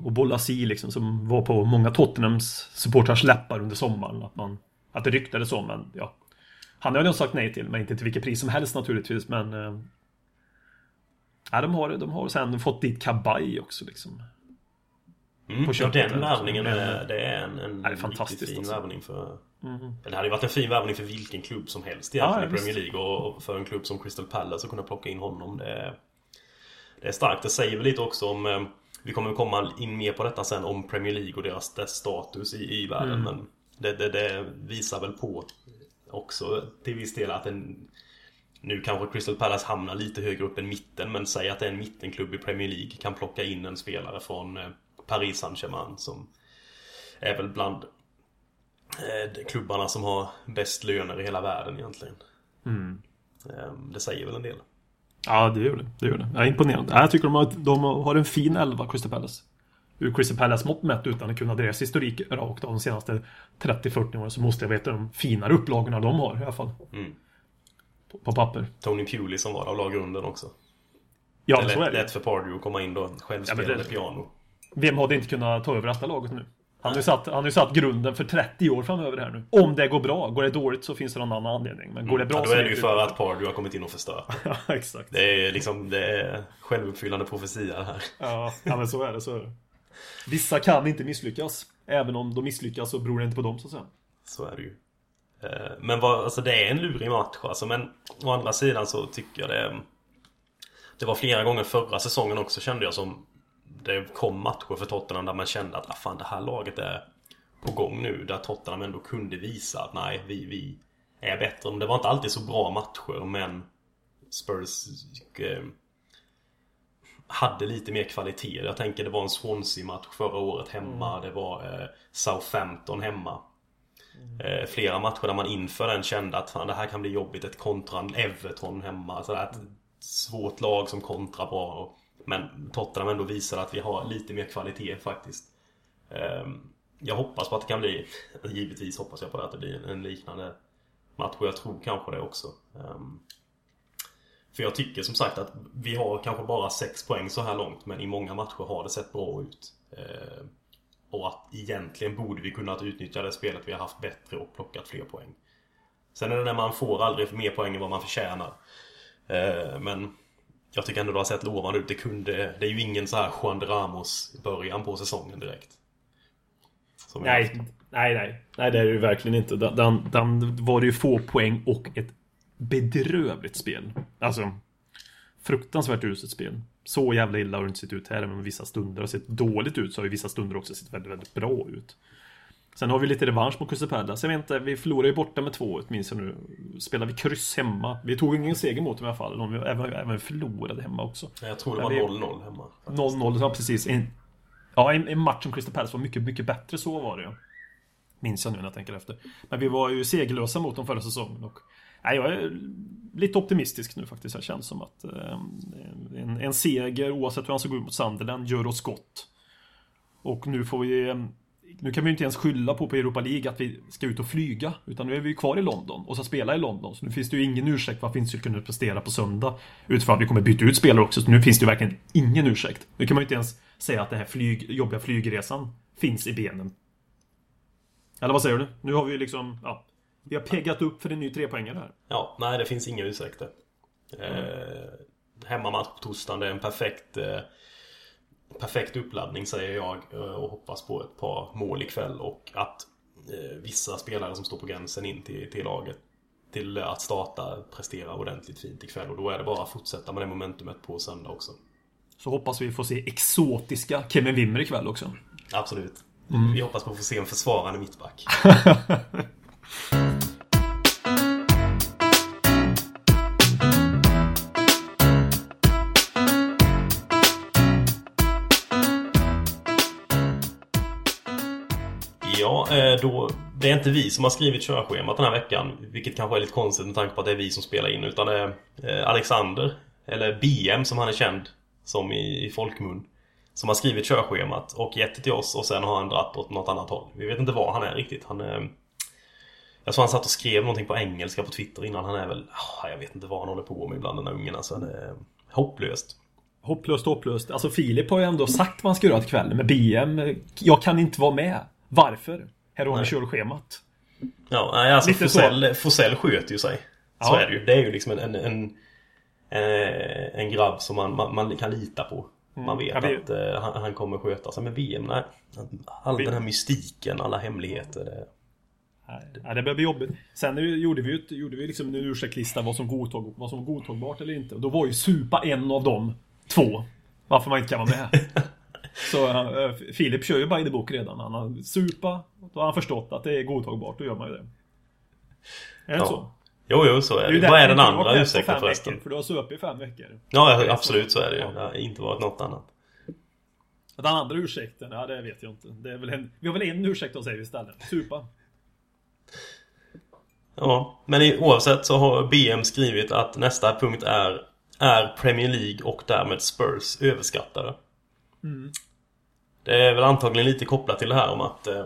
Och Bolasi liksom som var på många Tottenhams supportrars läppar under sommaren. Att, man, att det ryktades om, men ja. Han har nog sagt nej till, men inte till vilket pris som helst naturligtvis, men... Ja, de har, de har sen fått dit Kabaj också liksom. Mm. På köpet, den alltså. värvningen är, det är en, en Ja, det är fantastiskt fin alltså. värvning för... Mhm. Det hade ju varit en fin värvning för vilken klubb som helst Ja, egentligen ja, i Premier. League och för en klubb som Crystal Palace att kunna plocka in honom. Det är, det är starkt. Det säger väl lite också om... eh, Vi kommer komma in mer på detta sen om Premier League och deras, dess status i, i världen. Mm. Men det, det, det visar väl på också till viss del att en... Nu kanske Crystal Palace hamnar lite högre upp än mitten men säg att en mittenklubb i Premier League kan plocka in en spelare från eh, Paris Saint-Germain som är väl bland eh, klubbarna som har bäst löner i hela världen egentligen. Mm. Eh, Det säger väl en del. Ja, det gör det. det, gör det. Jag är imponerad. Ja, Jag tycker de har, de har en fin elva, Crystal Palace. Ur Crystal Palace mått mätt utan att kunna deras historik rakt av de senaste 30-40 åren så måste jag veta de finare upplagorna de har i alla fall. Mm. På, papper. Tony Pewley som var där och la grunden också. Ja, det är så är det. lätt för Pardew att komma in då självspelande Ja, det- piano. Vem hade inte kunnat ta över detta laget nu? Han har, ju satt, han har satt grunden för 30 år framöver här nu. Om det går bra. Går det dåligt så finns det någon annan anledning. Men går det bra Ja, då är det ju för att Pardew har kommit in och förstört. Ja, exakt. Det är liksom det är självuppfyllande profetia här. Ja, ja, men så är det. Så är det. Vissa kan inte misslyckas. Även om de misslyckas så beror det inte på dem så att säga. Så är det ju. Eh, Men vad, alltså det är en lurig match alltså. Men å andra sidan så tycker jag det... Det var flera gånger förra säsongen också kände jag som det kom matcher för Tottenham där man kände att ah, fan, det här laget är på gång nu. Där Tottenham ändå kunde visa att nej, vi, vi är bättre. Det var inte alltid så bra matcher men Spurs... eh, hade lite mer kvalitet. Jag tänker det var en Swansea-match förra året hemma. Det var eh, Southampton hemma. Eh, flera matcher där man inför den kände att fan, det här kan bli jobbigt. Ett kontra Everton hemma. Så ett svårt lag som kontrar bra. Och, men Tottenham ändå visar att vi har lite mer kvalitet faktiskt. Eh, jag hoppas på att det kan bli, givetvis hoppas jag på att det blir en liknande match och jag tror kanske det också. Ehm, för jag tycker som sagt att vi har kanske bara 6 poäng så här långt men i många matcher har det sett bra ut. Ehm, och att egentligen borde vi kunnat utnyttja det spelet vi har haft bättre och plockat fler poäng. Sen är det när man får aldrig mer poäng än vad man förtjänar. Uh, men jag tycker ändå det har sett lovande ut. Det kunde... Det är ju ingen så här Juan de Ramos början på säsongen direkt. Nej, nej, nej. Nej, det är det ju verkligen inte. Den, den var det ju få poäng och ett bedrövligt spel. Alltså, fruktansvärt uselt spel. Så jävla illa har det inte sett ut här, men vissa stunder har sett dåligt ut, så har ju vissa stunder också sett väldigt, väldigt bra ut. Sen har vi lite revansch mot Palace. Jag vet inte, vi förlorade ju borta med två minns jag nu. Spelade vi kryss hemma. Vi tog ingen seger mot dem i alla fall. De även, även förlorade hemma också. Jag tror det var 0-0 hemma. 0-0, ja precis. En, ja, en, en match som Crystal Palace var mycket, mycket bättre. Så var det ju. Minns jag nu när jag tänker efter. Men vi var ju segerlösa mot dem förra säsongen. Och, nej, jag är lite optimistisk nu faktiskt. Det känns som att eh, en, en seger, oavsett hur han ska gå ut mot Sunderland, gör oss gott. Och nu får vi... Eh, nu kan vi inte ens skylla på på Europa League att vi ska ut och flyga. Utan nu är vi kvar i London och ska spela i London. Så nu finns det ju ingen ursäkt varför vi inte skulle kunna prestera på söndag. Utifrån att vi kommer byta ut spelare också. Så nu finns det ju verkligen ingen ursäkt. Nu kan man ju inte ens säga att den här flyg, jobbiga flygresan finns i benen. Eller vad säger du? Nu har vi ju liksom, ja. Vi har peggat upp för en ny trepoängare här. Ja, nej det finns inga ursäkter. Mm. Eh, hemmamatch på torsdagen, det är en perfekt eh, Perfekt uppladdning säger jag eh, och hoppas på ett par mål ikväll och att eh, vissa spelare som står på gränsen in till, till laget till att starta prestera ordentligt fint ikväll och då är det bara att fortsätta med det momentumet på söndag också. Så hoppas vi får se exotiska Kevin Wimmer ikväll också. Absolut. Mm. Vi hoppas på att få se en försvarande mittback. Eh, då... Det är inte vi som har skrivit körschemat den här veckan. Vilket kanske är lite konstigt med tanke på att det är vi som spelar in. Utan det är eh, Alexander, eller BM som han är känd som i, i folkmun. Som har skrivit körschemat och gett det till oss och sen har han dratt åt något annat håll. Vi vet inte var han är riktigt. Han är... Jag såg han satt och skrev någonting på engelska på Twitter innan. Han är väl... Ah, jag vet inte vad han håller på med ibland den här ungen alltså. Det är hopplöst. Hopplöst, hopplöst. Alltså Filip har ju ändå sagt vad han ska göra till kvällen med BM. Jag kan inte vara med. Varför? Här har ni körschemat. Ja, alltså Lite Forsell, sköter ju sig. Så ja. är det ju. Det är ju liksom en, en, en, en grabb som man, man, man kan lita på. Man mm. vet ja, vi... att uh, han, han, kommer sköta sig. Men VM, nej. All vi... den här mystiken, alla hemligheter. Det... Ja, det börjar bli jobbigt. Sen gjorde vi, ett, gjorde vi liksom en ursäktlista vad som, godtag, vad som var godtagbart eller inte. Och då var ju supa en av dem två. Varför man inte kan vara med. Så uh, Filip kör ju by the book redan. Han har supa. Då har han förstått att det är godtagbart. Då gör man ju det. Är det ja. så? Jo, jo, så är det. det Vad är den andra ursäkten förresten? Veckor, för du har supit i fem veckor. Ja, absolut så är det ju. Det har inte varit något annat. Den andra ursäkten, ja det vet jag inte. Det är väl en, vi har väl en ursäkt att säga istället. Supa. Ja, men oavsett så har BM skrivit att nästa punkt är Är Premier League och därmed Spurs överskattade? Mm. Det är väl antagligen lite kopplat till det här om att eh,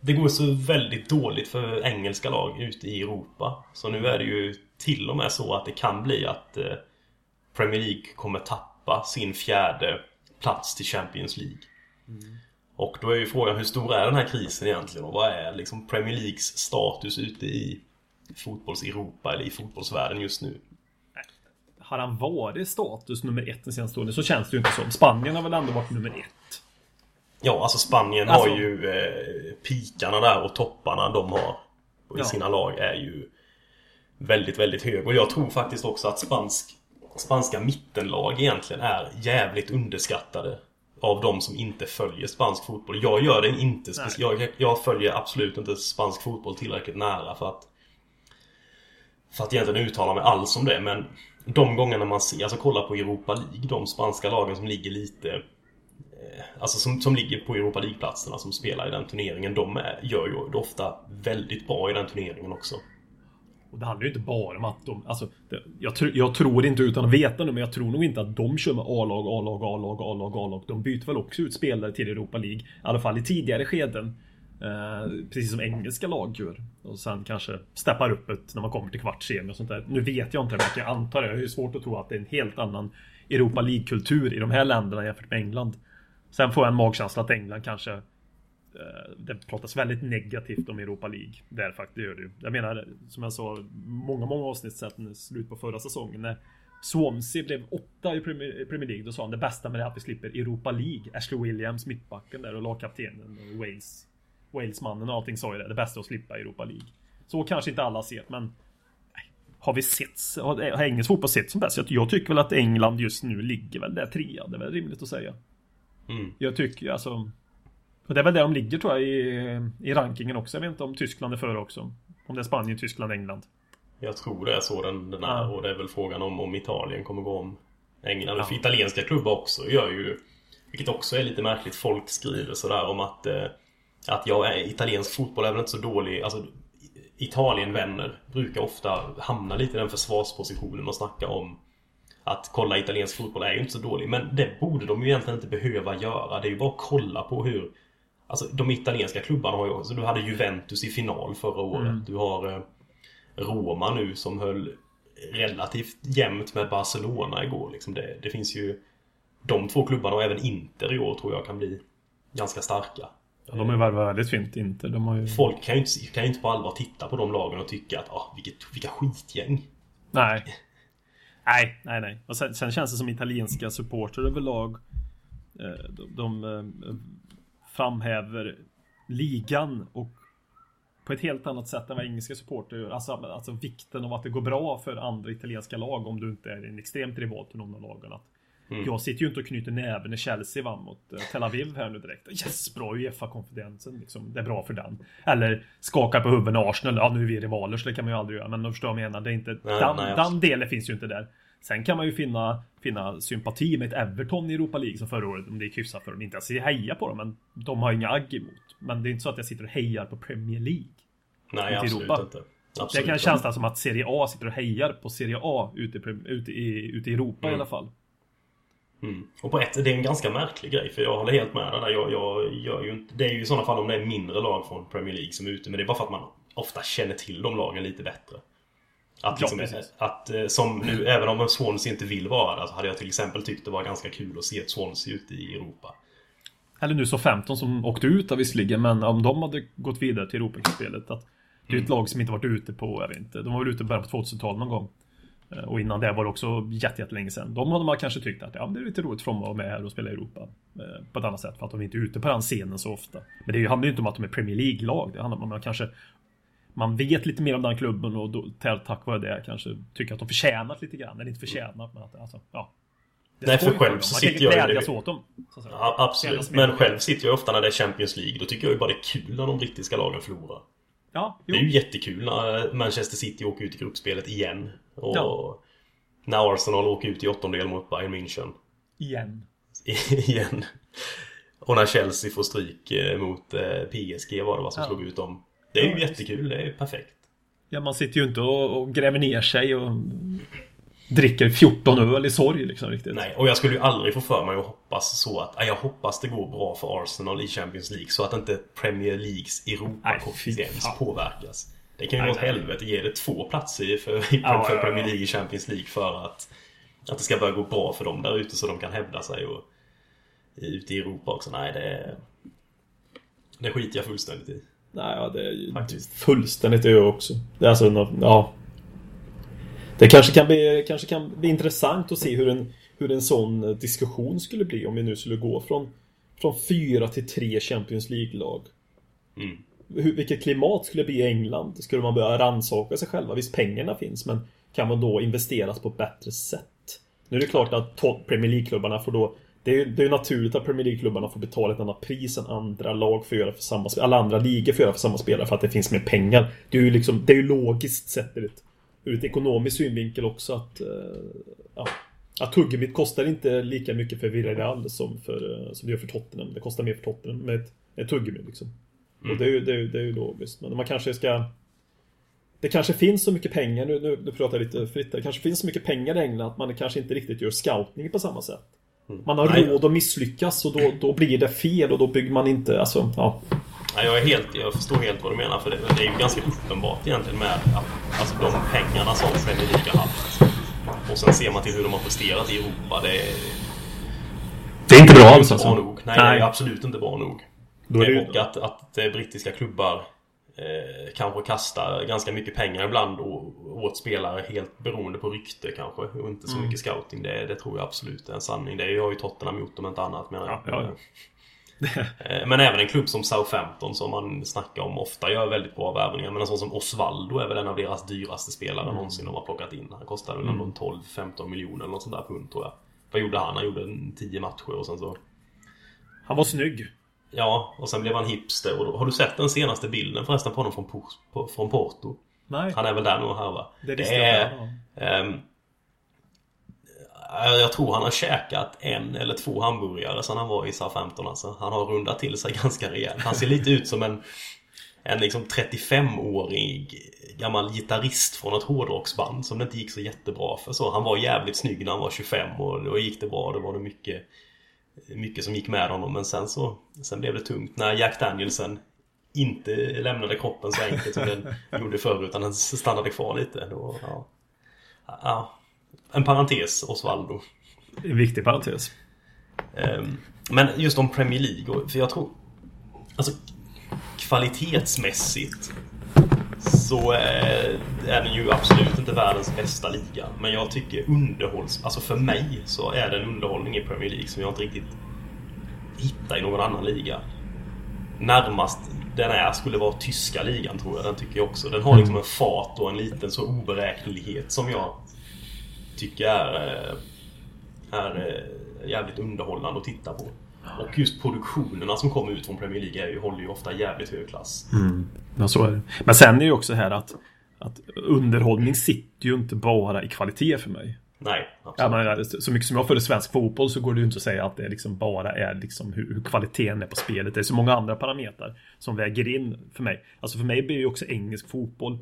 det går så väldigt dåligt för engelska lag ute i Europa. Så nu är det ju till och med så att det kan bli att eh, Premier League kommer tappa sin fjärde plats till Champions League. Mm. Och då är ju frågan hur stor är den här krisen egentligen och vad är liksom Premier Leagues status ute i fotbolls-Europa eller i fotbollsvärlden just nu? Har han varit status nummer ett den senaste åren? Så känns det ju inte som. Spanien har väl ändå varit nummer ett? Ja, alltså Spanien alltså, har ju eh, pikarna där och topparna de har i ja. sina lag är ju väldigt, väldigt hög. Och jag tror faktiskt också att spansk, spanska mittenlag egentligen är jävligt underskattade av de som inte följer spansk fotboll. Jag gör det inte jag, jag följer absolut inte spansk fotboll tillräckligt nära för att för att egentligen uttala mig alls om det men de gångerna man ser, alltså kolla på Europa League, de spanska lagen som ligger lite eh, Alltså som, som ligger på Europa League-platserna som spelar i den turneringen, de är, gör ju ofta väldigt bra i den turneringen också. Och det handlar ju inte bara om att de, alltså, det, jag, tr jag, tror inte utan att veta nu, men jag tror nog inte att de kör med A-lag, A-lag, A-lag, A-lag, A-lag. De byter väl också ut spelare till Europa League, i alla fall i tidigare skeden. Eh, precis som engelska lag gör. Och sen kanske steppar upp ett när man kommer till kvartssemi och sånt där. Nu vet jag inte men jag antar det. Jag har ju svårt att tro att det är en helt annan Europa League-kultur i de här länderna jämfört med England. Sen får jag en magkänsla att England kanske eh, det pratas väldigt negativt om Europa League. Där faktiskt, det gör det ju. Jag menar, som jag sa, många, många avsnitt sen slut på förra säsongen. När Swansea blev åtta i Premier, Premier League, då sa han det bästa med det är att vi slipper Europa League. Ashley Williams, mittbacken där och lagkaptenen och Wales Walesmannen och allting sa ju det. Det bästa är att slippa Europa League. Så kanske inte alla ser men har vi sett, har engelsk fotboll sett som bäst? Jag tycker väl att England just nu ligger väl där trea, det är väl rimligt att säga. Mm. Jag tycker alltså och det är väl där de ligger tror jag i, i rankingen också. Jag vet inte om Tyskland är före också. Om det är Spanien, Tyskland, England. Jag tror det är så den, den är. Ja. Och det är väl frågan om, om Italien kommer gå om England. Ja. För italienska klubbar också gör ju Vilket också är lite märkligt. Folk skriver sådär om att eh, att jag är italiensk fotboll är väl inte så dålig. Alltså, Italienvänner brukar ofta hamna lite i den försvarspositionen och snacka om att kolla italiensk fotboll är ju inte så dålig. Men det borde de ju egentligen inte behöva göra. Det är ju bara att kolla på hur Alltså de italienska klubbarna har ju också... Du hade Juventus i final förra året. Mm. Du har eh, Roma nu som höll relativt jämnt med Barcelona igår. Liksom det, det finns ju... De två klubbarna och även Inter i år tror jag kan bli ganska starka. Ja, de har ju värvat väldigt fint inte. De har ju... Folk kan ju, inte, kan ju inte på allvar titta på de lagen och tycka att ah, vilket, vilka skitgäng. Nej. Nej, nej, nej. Och sen, sen känns det som italienska supporter överlag. Eh, de, de eh, framhäver ligan och på ett helt annat sätt än vad engelska supporter gör. Alltså, alltså vikten av att det går bra för andra italienska lag om du inte är en extremt rival till någon av lagen. Att Mm. Jag sitter ju inte och knyter näven när Chelsea vann mot eh, Tel Aviv här nu direkt. Yes, bra Uefa-konfidensen liksom. Det är bra för den. Eller skakar på huvudet Arsenal. Ja, nu är vi rivaler så det kan man ju aldrig göra. Men du förstår vad jag menar. Det är inte, nej, den, nej, den delen finns ju inte där. Sen kan man ju finna, finna sympati med ett Everton i Europa League som förra året. Om det är hyfsat för dem. Inte att heja på dem, men de har inga agg emot. Men det är inte så att jag sitter och hejar på Premier League. Nej, absolut Europa. inte. Absolut. Det kan kännas som att Serie A sitter och hejar på Serie A ute, ute, i, ute i Europa mm. i alla fall. Mm. Och på ett, det är en ganska märklig grej för jag håller helt med dig där. Jag, jag gör ju inte, det är ju i sådana fall om det är mindre lag från Premier League som är ute. Men det är bara för att man ofta känner till de lagen lite bättre. Att, liksom, ja, att eh, som nu, även om Swansea inte vill vara där så hade jag till exempel tyckt det var ganska kul att se ett Swansea ute i Europa. Eller nu så 15 som åkte ut av visserligen, men om de hade gått vidare till Europacupspelet. Att det är ett mm. lag som inte varit ute på, jag vet inte, de var väl ute i början på 2000-talet någon gång. Eh, och innan det var det också jättelänge sedan. De hade man kanske tyckt att ja, det är lite roligt för dem att vara med här och spela i Europa. Eh, på ett annat sätt för att de inte är ute på den scenen så ofta. Men det handlar ju inte om att de är Premier League-lag. Det handlar om att man kanske man vet lite mer om den klubben och då, tack vare det kanske tycker att de förtjänat lite grann. Eller inte förtjänat men att alltså, ja. Nej för själv så sitter jag ju... åt dem. Ja, absolut. Men själv sitter jag ofta när det är Champions League. Då tycker jag ju bara det är kul när de brittiska lagen förlorar. Ja, jo. Det är ju jättekul när Manchester City åker ut i gruppspelet igen. Och ja. När Arsenal åker ut i åttondel mot Bayern München. Igen. Igen. Och när Chelsea får stryk eh, mot eh, PSG var det vad som ja. slog ut dem. Det är ju jättekul, det är perfekt. Ja, man sitter ju inte och, och gräver ner sig och dricker 14 öl i sorg liksom riktigt. Nej, och jag skulle ju aldrig få för mig att hoppas så att jag hoppas det går bra för Arsenal i Champions League så att inte Premier Leagues Europa-koefficient påverkas. Det kan ju gå åt helvete. Ge det två platser för, ja, för Premier League i Champions League för att, att det ska börja gå bra för dem där ute så de kan hävda sig och ute i Europa också. Nej, det... Det skiter jag fullständigt i. Nej, ja, det är ju Faktiskt. fullständigt jag också. Det är alltså, ja. Det kanske kan, bli, kanske kan bli intressant att se hur en, hur en sån diskussion skulle bli om vi nu skulle gå från, från fyra till tre Champions League-lag. Mm hur, vilket klimat skulle det bli i England? Skulle man börja rannsaka sig själva? Visst, pengarna finns, men kan man då investeras på ett bättre sätt? Nu är det klart att Premier League-klubbarna får då det är ju det är naturligt att Premier League-klubbarna får betala ett annat pris än andra lag får göra för samma spelare. Alla andra ligor får göra för samma spelare för att det finns mer pengar. Det är ju liksom, det är ju logiskt sett ur ett, ur ett ekonomiskt synvinkel också att... Eh, ja, att tuggummit kostar inte lika mycket för Villarreal som, för, eh, som det gör för Tottenham. Det kostar mer för Tottenham med ett, ett tuggummi liksom. Mm. Och det är, ju, det, är, det är ju logiskt. Men man kanske ska... Det kanske finns så mycket pengar, nu, nu, nu pratar jag lite fritt här. Det kanske finns så mycket pengar i England att man kanske inte riktigt gör scouting på samma sätt. Man har Mm. Nej. råd att misslyckas och då, då blir det fel och då bygger man inte, alltså, ja. Ja, jag, är helt, jag förstår helt vad du menar för det, det är ju ganska uppenbart egentligen med att, alltså de pengarna som League har haft. Och sen ser man till hur de har presterat i Europa. Det är, Det är inte bra alls alltså. nog. Nej, det är absolut inte bra nog. Då är Och att, att eh, brittiska klubbar eh, kanske kastar ganska mycket pengar ibland å- åt spelare helt beroende på rykte kanske. Och inte så Mm. mycket scouting. Det, det tror jag absolut är en sanning. Det har ju Tottenham gjort om inte annat menar jag. Ja, ja, Eh, Men även en klubb som Southampton som man snackar om ofta gör väldigt bra värvningar. Men en sån som Osvaldo är väl en av deras dyraste spelare Mm. någonsin de har plockat in. Han kostar väl en 12-15 miljoner eller något sånt där pund tror jag. Vad gjorde han? Han gjorde en 10 matcher och sen så... Han var snygg. Ja, och sen blev han hipster. Och då, har du sett den senaste bilden förresten på honom från, Por- på, från Porto? Nej. Han är väl där nu och härvar. Det ehm, eh, jag tror han har käkat en eller två hamburgare sedan han var i Southampton alltså. Han har rundat till sig ganska rejält. Han ser lite ut som en, en liksom 35-årig gammal gitarrist från ett hårdrocksband som det inte gick så jättebra för. Så han var jävligt snygg när han var 25 och då gick det bra. Då var det mycket, mycket som gick med honom. Men sen så sen blev det tungt när Jack Danielsen inte lämnade kroppen så enkelt som den gjorde förr utan den stannade kvar lite. Då, ja. Ja. En parentes, Osvaldo. En viktig parentes. Ehm, Men just om Premier League, för jag tror... Alltså kvalitetsmässigt så eh, är den ju absolut inte världens bästa liga. Men jag tycker underhålls... Alltså för mig så är det en underhållning i Premier League som jag inte riktigt hittar i någon annan liga. Närmast den är skulle vara tyska ligan tror jag. Den tycker jag också. Den har liksom en fart och en liten så oberäknelighet som jag tycker är, eh, är eh, jävligt underhållande att titta på. Och just produktionerna som kommer ut från Premier League ju, håller ju ofta jävligt hög klass. Ja, så är det. Men sen är det ju också här att, att underhållning sitter ju inte bara i kvalitet för mig. Nej, Ja, absolut. men, så mycket som jag följer svensk fotboll så går det ju inte att säga att det liksom bara är liksom hur, hur kvaliteten är på spelet. Det är så många andra parametrar som väger in för mig. Alltså för mig blir ju också engelsk fotboll.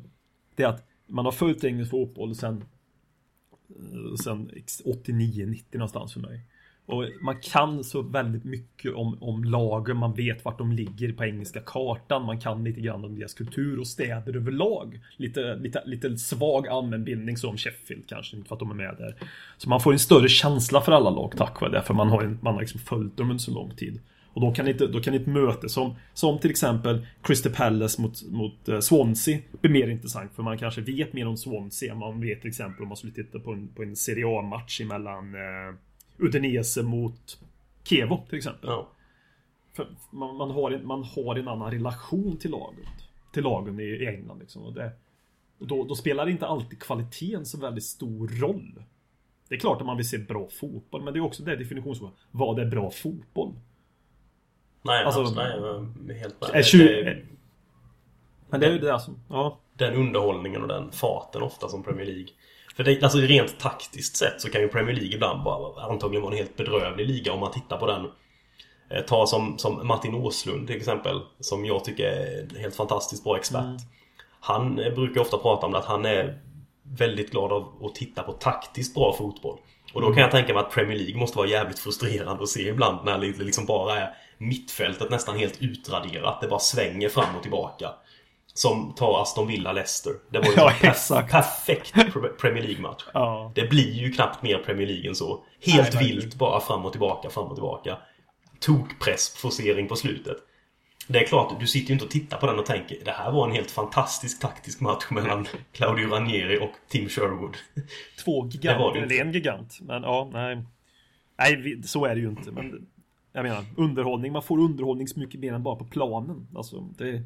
Det är att man har följt engelsk fotboll sen, sen 89-90 någonstans för mig. Och man kan så väldigt mycket om, om lagen, man vet vart de ligger på engelska kartan, man kan lite grann om deras kultur och städer överlag. Lite, lite, lite svag allmänbildning som Sheffield kanske, inte för att de är med där. Så man får en större känsla för alla lag tack vare det, för man har, en, man har liksom följt dem under så lång tid. Och då kan inte, då kan ett möte som, som till exempel Crystal Palace mot, mot eh, Swansea bli mer intressant för man kanske vet mer om Swansea än man vet till exempel om man skulle titta på en, på en Serie A-match emellan eh, Udinese mot Kevo till exempel. Ja. Man, man, har en, man har en annan relation till laget. Till lagen i, i England liksom. Och det, och då, då spelar inte alltid kvaliteten så väldigt stor roll. Det är klart att man vill se bra fotboll, men det är också det definitionsfrågan. Vad är bra fotboll? Nej, Alltså- alltså, nej, helt med. Är tju- Det är Men det är ju det som, ja. den underhållningen och den farten ofta som Premier League. För det, alltså rent taktiskt sett så kan ju Premier League ibland bara antagligen vara en helt bedrövlig liga om man tittar på den. Eh, Ta som, som Martin Åslund till exempel, som jag tycker är en helt fantastiskt bra expert. Han eh, brukar ofta prata om det, att han är väldigt glad av att titta på taktiskt bra fotboll. Och då kan jag tänka mig att Premier League måste vara jävligt frustrerande att se ibland när det liksom bara är mittfältet nästan helt utraderat. Det bara svänger fram och tillbaka. Som tar Aston Villa Leicester. Det var ju Ja, en perf- perfekt Pre- Premier League-match. Ja. Det blir ju knappt mer Premier League än så. Helt Nej, vilt bara fram och tillbaka, fram och tillbaka. Tokpress, forcering på slutet. Det är klart, du sitter ju inte och tittar på den och tänker det här var en helt fantastisk taktisk match mellan Claudio Ranieri och Tim Sherwood. Två giganter, eller en gigant. Men ja, nej. Nej, så är det ju inte. Men jag menar, underhållning, man får underhållning så mycket mer än bara på planen. Alltså, det,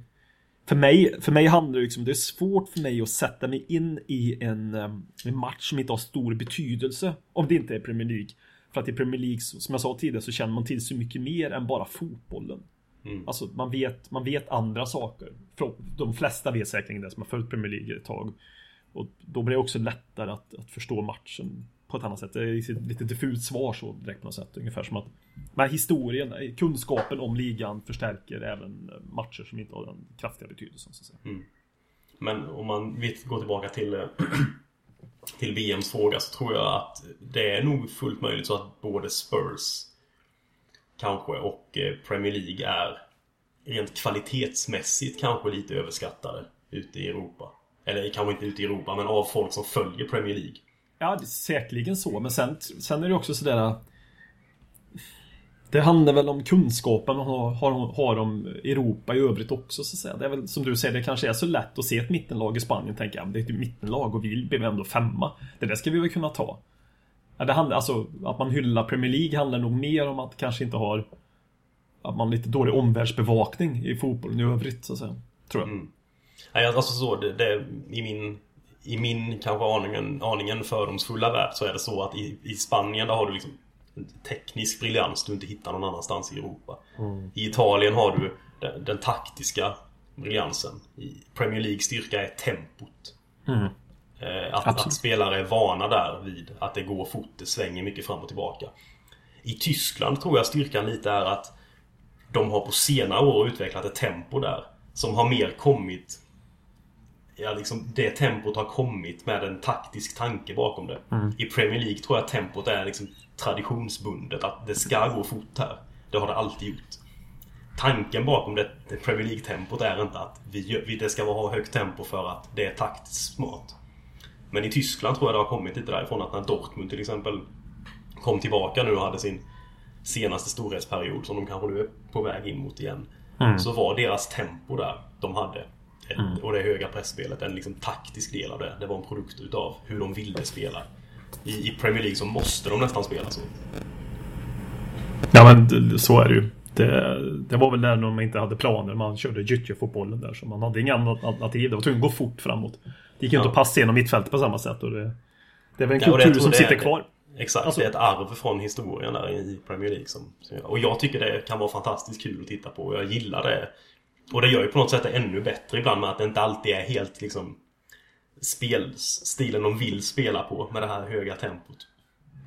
för, mig, för mig handlar det liksom, det är svårt för mig att sätta mig in i en, em, en match som inte har stor betydelse. Om det inte är Premier League. För att i Premier League, som jag sa tidigare, så känner man till så mycket mer än bara fotbollen. Alltså man vet, man vet andra saker. De flesta vet säkerligen det som har följt Premier League ett tag. Och då blir det också lättare att, att förstå matchen på ett annat sätt. Det är ett lite diffust svar så direkt på något sätt. Ungefär som att men historien, kunskapen om ligan förstärker även matcher som inte har den kraftiga betydelsen. Så att säga. Mm. Men om man vill gå tillbaka till, till VMs fråga så tror jag att det är nog fullt möjligt så att både Spurs kanske och eh, Premier League är rent kvalitetsmässigt kanske lite överskattade ute i Europa. Eller kanske inte ute i Europa, men av folk som följer Premier League. Ja, det är säkerligen så. Men sen, sen är det också sådär... Det handlar väl om kunskapen man har, har, har om Europa i övrigt också så att säga. Det är väl som du säger, det kanske är så lätt att se ett mittenlag i Spanien och tänka ja, det är ett mittenlag och vi blev ändå femma. Det där ska vi väl kunna ta. Ja, det handlar, alltså, att man hyllar Premier League handlar nog mer om att kanske inte har att man har lite dålig omvärldsbevakning i fotbollen i övrigt så att säga. Tror jag. Mm. Nej, alltså så, det, det, i min i min kanske aningen, aningen fördomsfulla värld så är det så att i, i Spanien där har du liksom teknisk briljans du inte hittar någon annanstans i Europa. Mm. I Italien har du den, den, taktiska briljansen. I Premier League styrka är tempot. Mm. Eh, att, att, spelare är vana där vid att det går fort, det svänger mycket fram och tillbaka. I Tyskland tror jag styrkan lite är att de har på senare år utvecklat ett tempo där som har mer kommit ja, liksom, det tempot har kommit med en taktisk tanke bakom det. Mm. I Premier League tror jag att tempot är liksom traditionsbundet. Att det ska gå fort här. Det har det alltid gjort. Tanken bakom det, det Premier League-tempot är inte att vi, vi, det ska vara högt tempo för att det är taktiskt smart. Men i Tyskland tror jag det har kommit lite därifrån att när Dortmund till exempel kom tillbaka nu och hade sin senaste storhetsperiod som de kanske nu är på väg in mot igen. Mm. Så var deras tempo där de hade Mm. Och det höga pressspelet, en liksom taktisk del av det. Det var en produkt utav hur de ville spela. I, I Premier League så måste de nästan spela så. Ja men så är det ju. Det, det var väl när de inte hade planer. Man körde gyttjefotbollen där. Så man hade inga alternativ. Det var tvungen att gå fort framåt. Det gick ju ja. inte att passa genom mittfältet på samma sätt. Och det, det är väl en kultur ja, som sitter kvar. Exakt, alltså, det är ett arv från historien där i Premier League. Som, och jag tycker det kan vara fantastiskt kul att titta på. Jag gillar det och det gör ju på något sätt det ännu bättre ibland med att det inte alltid är helt liksom spelstilen de vill spela på med det här höga tempot.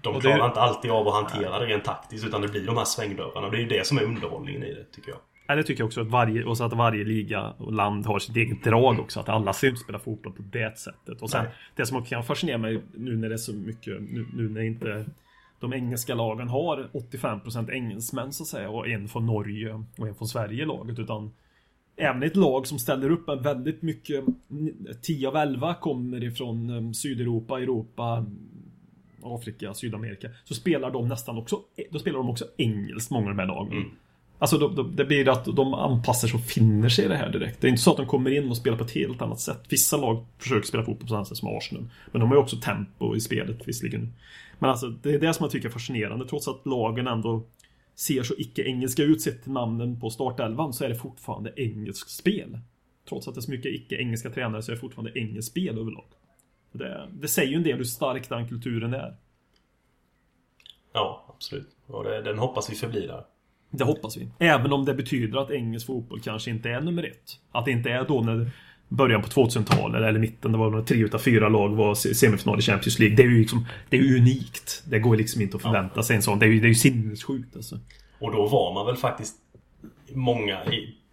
De klarar det... inte alltid av att hantera det rent taktiskt utan det blir de här svängdörrarna. Det är ju det som är underhållningen i det tycker jag. Ja, det tycker jag också. Att varje, och så att varje liga och land har sitt eget drag också. Att alla ser ut spela fotboll på det sättet. Och sen Nej. det som kan fascinera mig nu när det är så mycket, nu, nu när inte de engelska lagen har 85% engelsmän så att säga och en från Norge och en från Sverige i laget. Utan även ett lag som ställer upp med väldigt mycket 10 av 11 kommer ifrån um, Sydeuropa, Europa Afrika, Sydamerika. Så spelar de nästan också Då spelar de också engelskt, många av de här lagen. Mm. Alltså då, då, det blir att de anpassar sig och finner sig i det här direkt. Det är inte så att de kommer in och spelar på ett helt annat sätt. Vissa lag försöker spela fotboll på samma sätt som Arsenal Men de har ju också tempo i spelet visserligen. Men alltså det är det som jag tycker är fascinerande Trots att lagen ändå ser så icke-engelska ut sett till namnen på startelvan så är det fortfarande engelskt spel. Trots att det är så mycket icke-engelska tränare så är det fortfarande engelskt spel överlag. Det, det säger ju en del hur stark den kulturen är. Ja, absolut. Och det, den hoppas vi förblir där. Det hoppas vi. Även om det betyder att engelsk fotboll kanske inte är nummer ett. Att det inte är då när början på 2000-talet eller mitten, det var tre utav fyra lag var semifinal i Champions League. Det är ju liksom, det är ju unikt. Det går liksom inte att förvänta sig en sån. Det är ju, det är ju sinnessjukt alltså. Och då var man väl faktiskt många,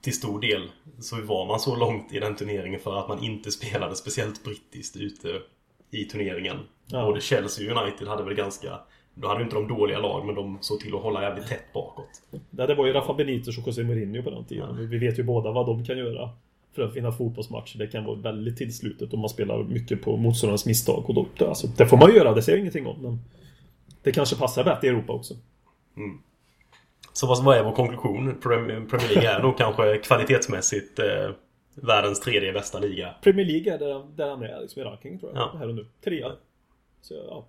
till stor del, så var man så långt i den turneringen för att man inte spelade speciellt brittiskt ute i turneringen. Ja. Både Chelsea och United hade väl ganska då hade inte de dåliga lag, men de såg till att hålla jävligt tätt bakåt. det var ju Rafa Benitez och José Mourinho på den tiden. Ja. Vi vet ju båda vad de kan göra för att vinna fotbollsmatcher. Det kan vara väldigt tillslutet om man spelar mycket på motståndarens misstag. Och då, alltså, det får man göra, det säger jag ingenting om. Men det kanske passar bättre i Europa också. Mm. Så vad är vår konklusion? Premier League är nog kanske kvalitetsmässigt eh, världens tredje bästa liga. Premier League är där, där han är liksom, i ranking tror jag. Ja. Här och nu. Trea. Så, ja.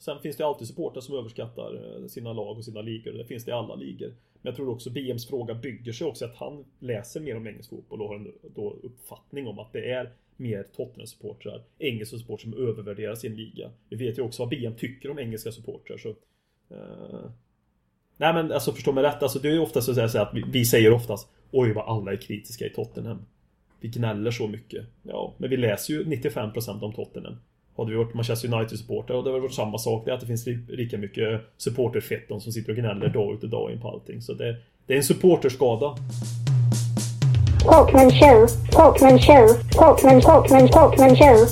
Sen finns det alltid supportrar som överskattar eh, sina lag och sina ligor. Det finns det i alla ligor. Men jag tror också BMs fråga bygger sig också att han läser mer om engelsk fotboll och har en då uppfattning om att det är mer Tottenham-supportrar, engelska supportrar som övervärderar sin liga. Vi vet ju också vad BM tycker om engelska supportrar så... Eh... Nej men alltså förstå mig rätt, alltså det är ju oftast så att, säga att vi, vi säger oftast Oj vad alla är kritiska i Tottenham. Vi gnäller så mycket. Ja, men vi läser ju 95% om Tottenham. Hade vi varit Manchester United-supportrar hade det varit samma sak. Det är att det finns lika mycket supporterfetton som sitter och gnäller dag ut och dag in på allting. Så det, det är en supporterskada. Talkman show, Talkman show, Talkman, Talkman, Talkman show.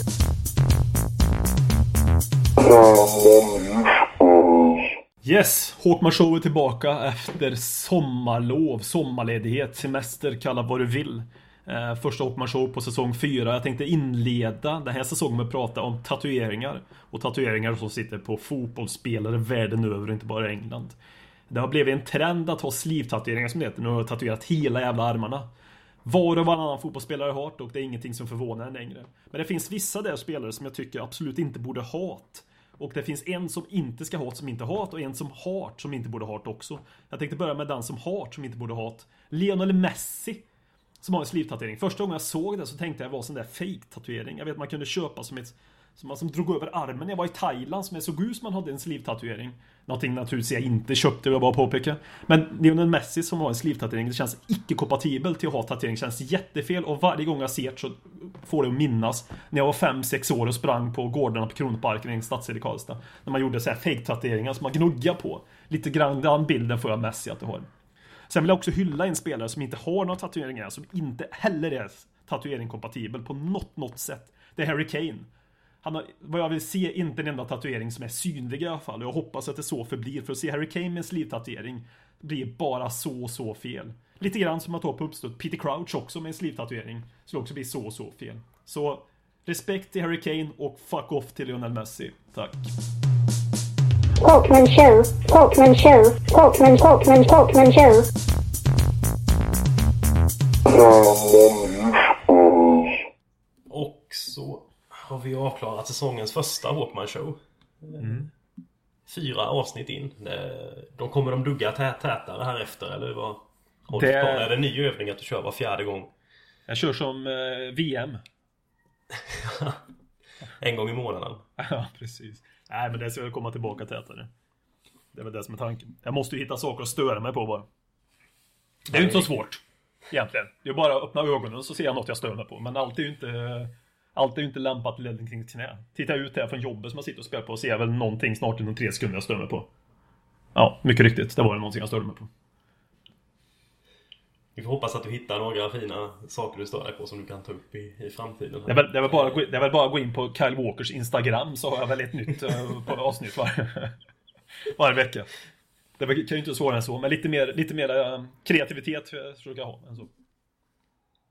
Yes, Håkman Show är tillbaka efter sommarlov, sommarledighet, semester, kalla vad du vill. Eh, första Håkman Show på säsong 4. Jag tänkte inleda den här säsongen med att prata om tatueringar. Och tatueringar som sitter på fotbollsspelare världen över, inte bara i England. Det har blivit en trend att ha sleeve-tatueringar som det heter. Nu har jag tatuerat hela jävla armarna. Var och varannan fotbollsspelare har det och det är ingenting som förvånar en längre. Men det finns vissa där spelare som jag tycker absolut inte borde ha och det finns en som inte ska ha som inte hat och en som har som inte borde ha också. Jag tänkte börja med den som har som inte borde ha Lionel Messi. Som har en sleeve-tatuering. Första gången jag såg det så tänkte jag det var sån där fake-tatuering. Jag vet man kunde köpa som ett som man som drog över armen när jag var i Thailand som jag såg ut som man hade en sleeve-tatuering. Någonting naturligtvis jag inte köpte, vill jag bara påpeka. Men Lionel Messi som har en sleeve-tatuering, det känns icke-kompatibelt till att ha tatuering. Det känns jättefel och varje gång jag ser det så får det att minnas när jag var 5-6 år och sprang på gårdarna på Kronparken i en stadsdel i Karlstad. När man gjorde så här fake-tatueringar som man gnuggade på. Lite grann den bilden får jag Messi att det har. Sen vill jag också hylla en spelare som inte har några tatueringar, som inte heller är tatuering-kompatibel på något, något sätt. Det är Harry Kane. Han har, vad jag vill se, inte en enda tatuering som är synlig i alla fall. Jag hoppas att det så förblir. För att se Harry Kane med en slivtatuering blir bara så, så fel. Lite grann som att ta på uppstått Peter Crouch också med en slivtatuering. Skulle också bli så, så fel. Så respekt till Harry Kane och fuck off till Lionel Messi. Tack. Talkman show, Talkman show, Talkman, Talkman, Talkman show. Och så har vi avklarat säsongens första Walkman show. Mm. Fyra avsnitt in. De kommer de dugga tätare här efter eller vad? Det... Är det en ny övning att du kör var fjärde gång? Jag kör som eh, VM. en gång i månaden. ja, precis. Nej, men det ska jag komma tillbaka tätare. Det är väl det som är tanken. Jag måste ju hitta saker att störa mig på bara. Det är ju inte så svårt. Egentligen. Det är bara att öppna ögonen så ser jag något jag stör mig på. Men allt är ju inte allt är ju inte lämpat till kring knä. Tittar jag ut här från jobbet som jag sitter och spelar på och ser jag väl någonting snart inom tre sekunder jag stör mig på. Ja, mycket riktigt. Det var det någonting jag störde mig på. Vi får hoppas att du hittar några fina saker du stör dig på som du kan ta upp i, i framtiden. Det är, väl, det, är väl bara, det är väl bara att gå in på Kyle Walkers Instagram så har jag väl ett nytt uh, avsnitt varje, varje vecka. Det kan ju inte svårare än så, men lite mer, lite mer uh, kreativitet försöker jag ha än så.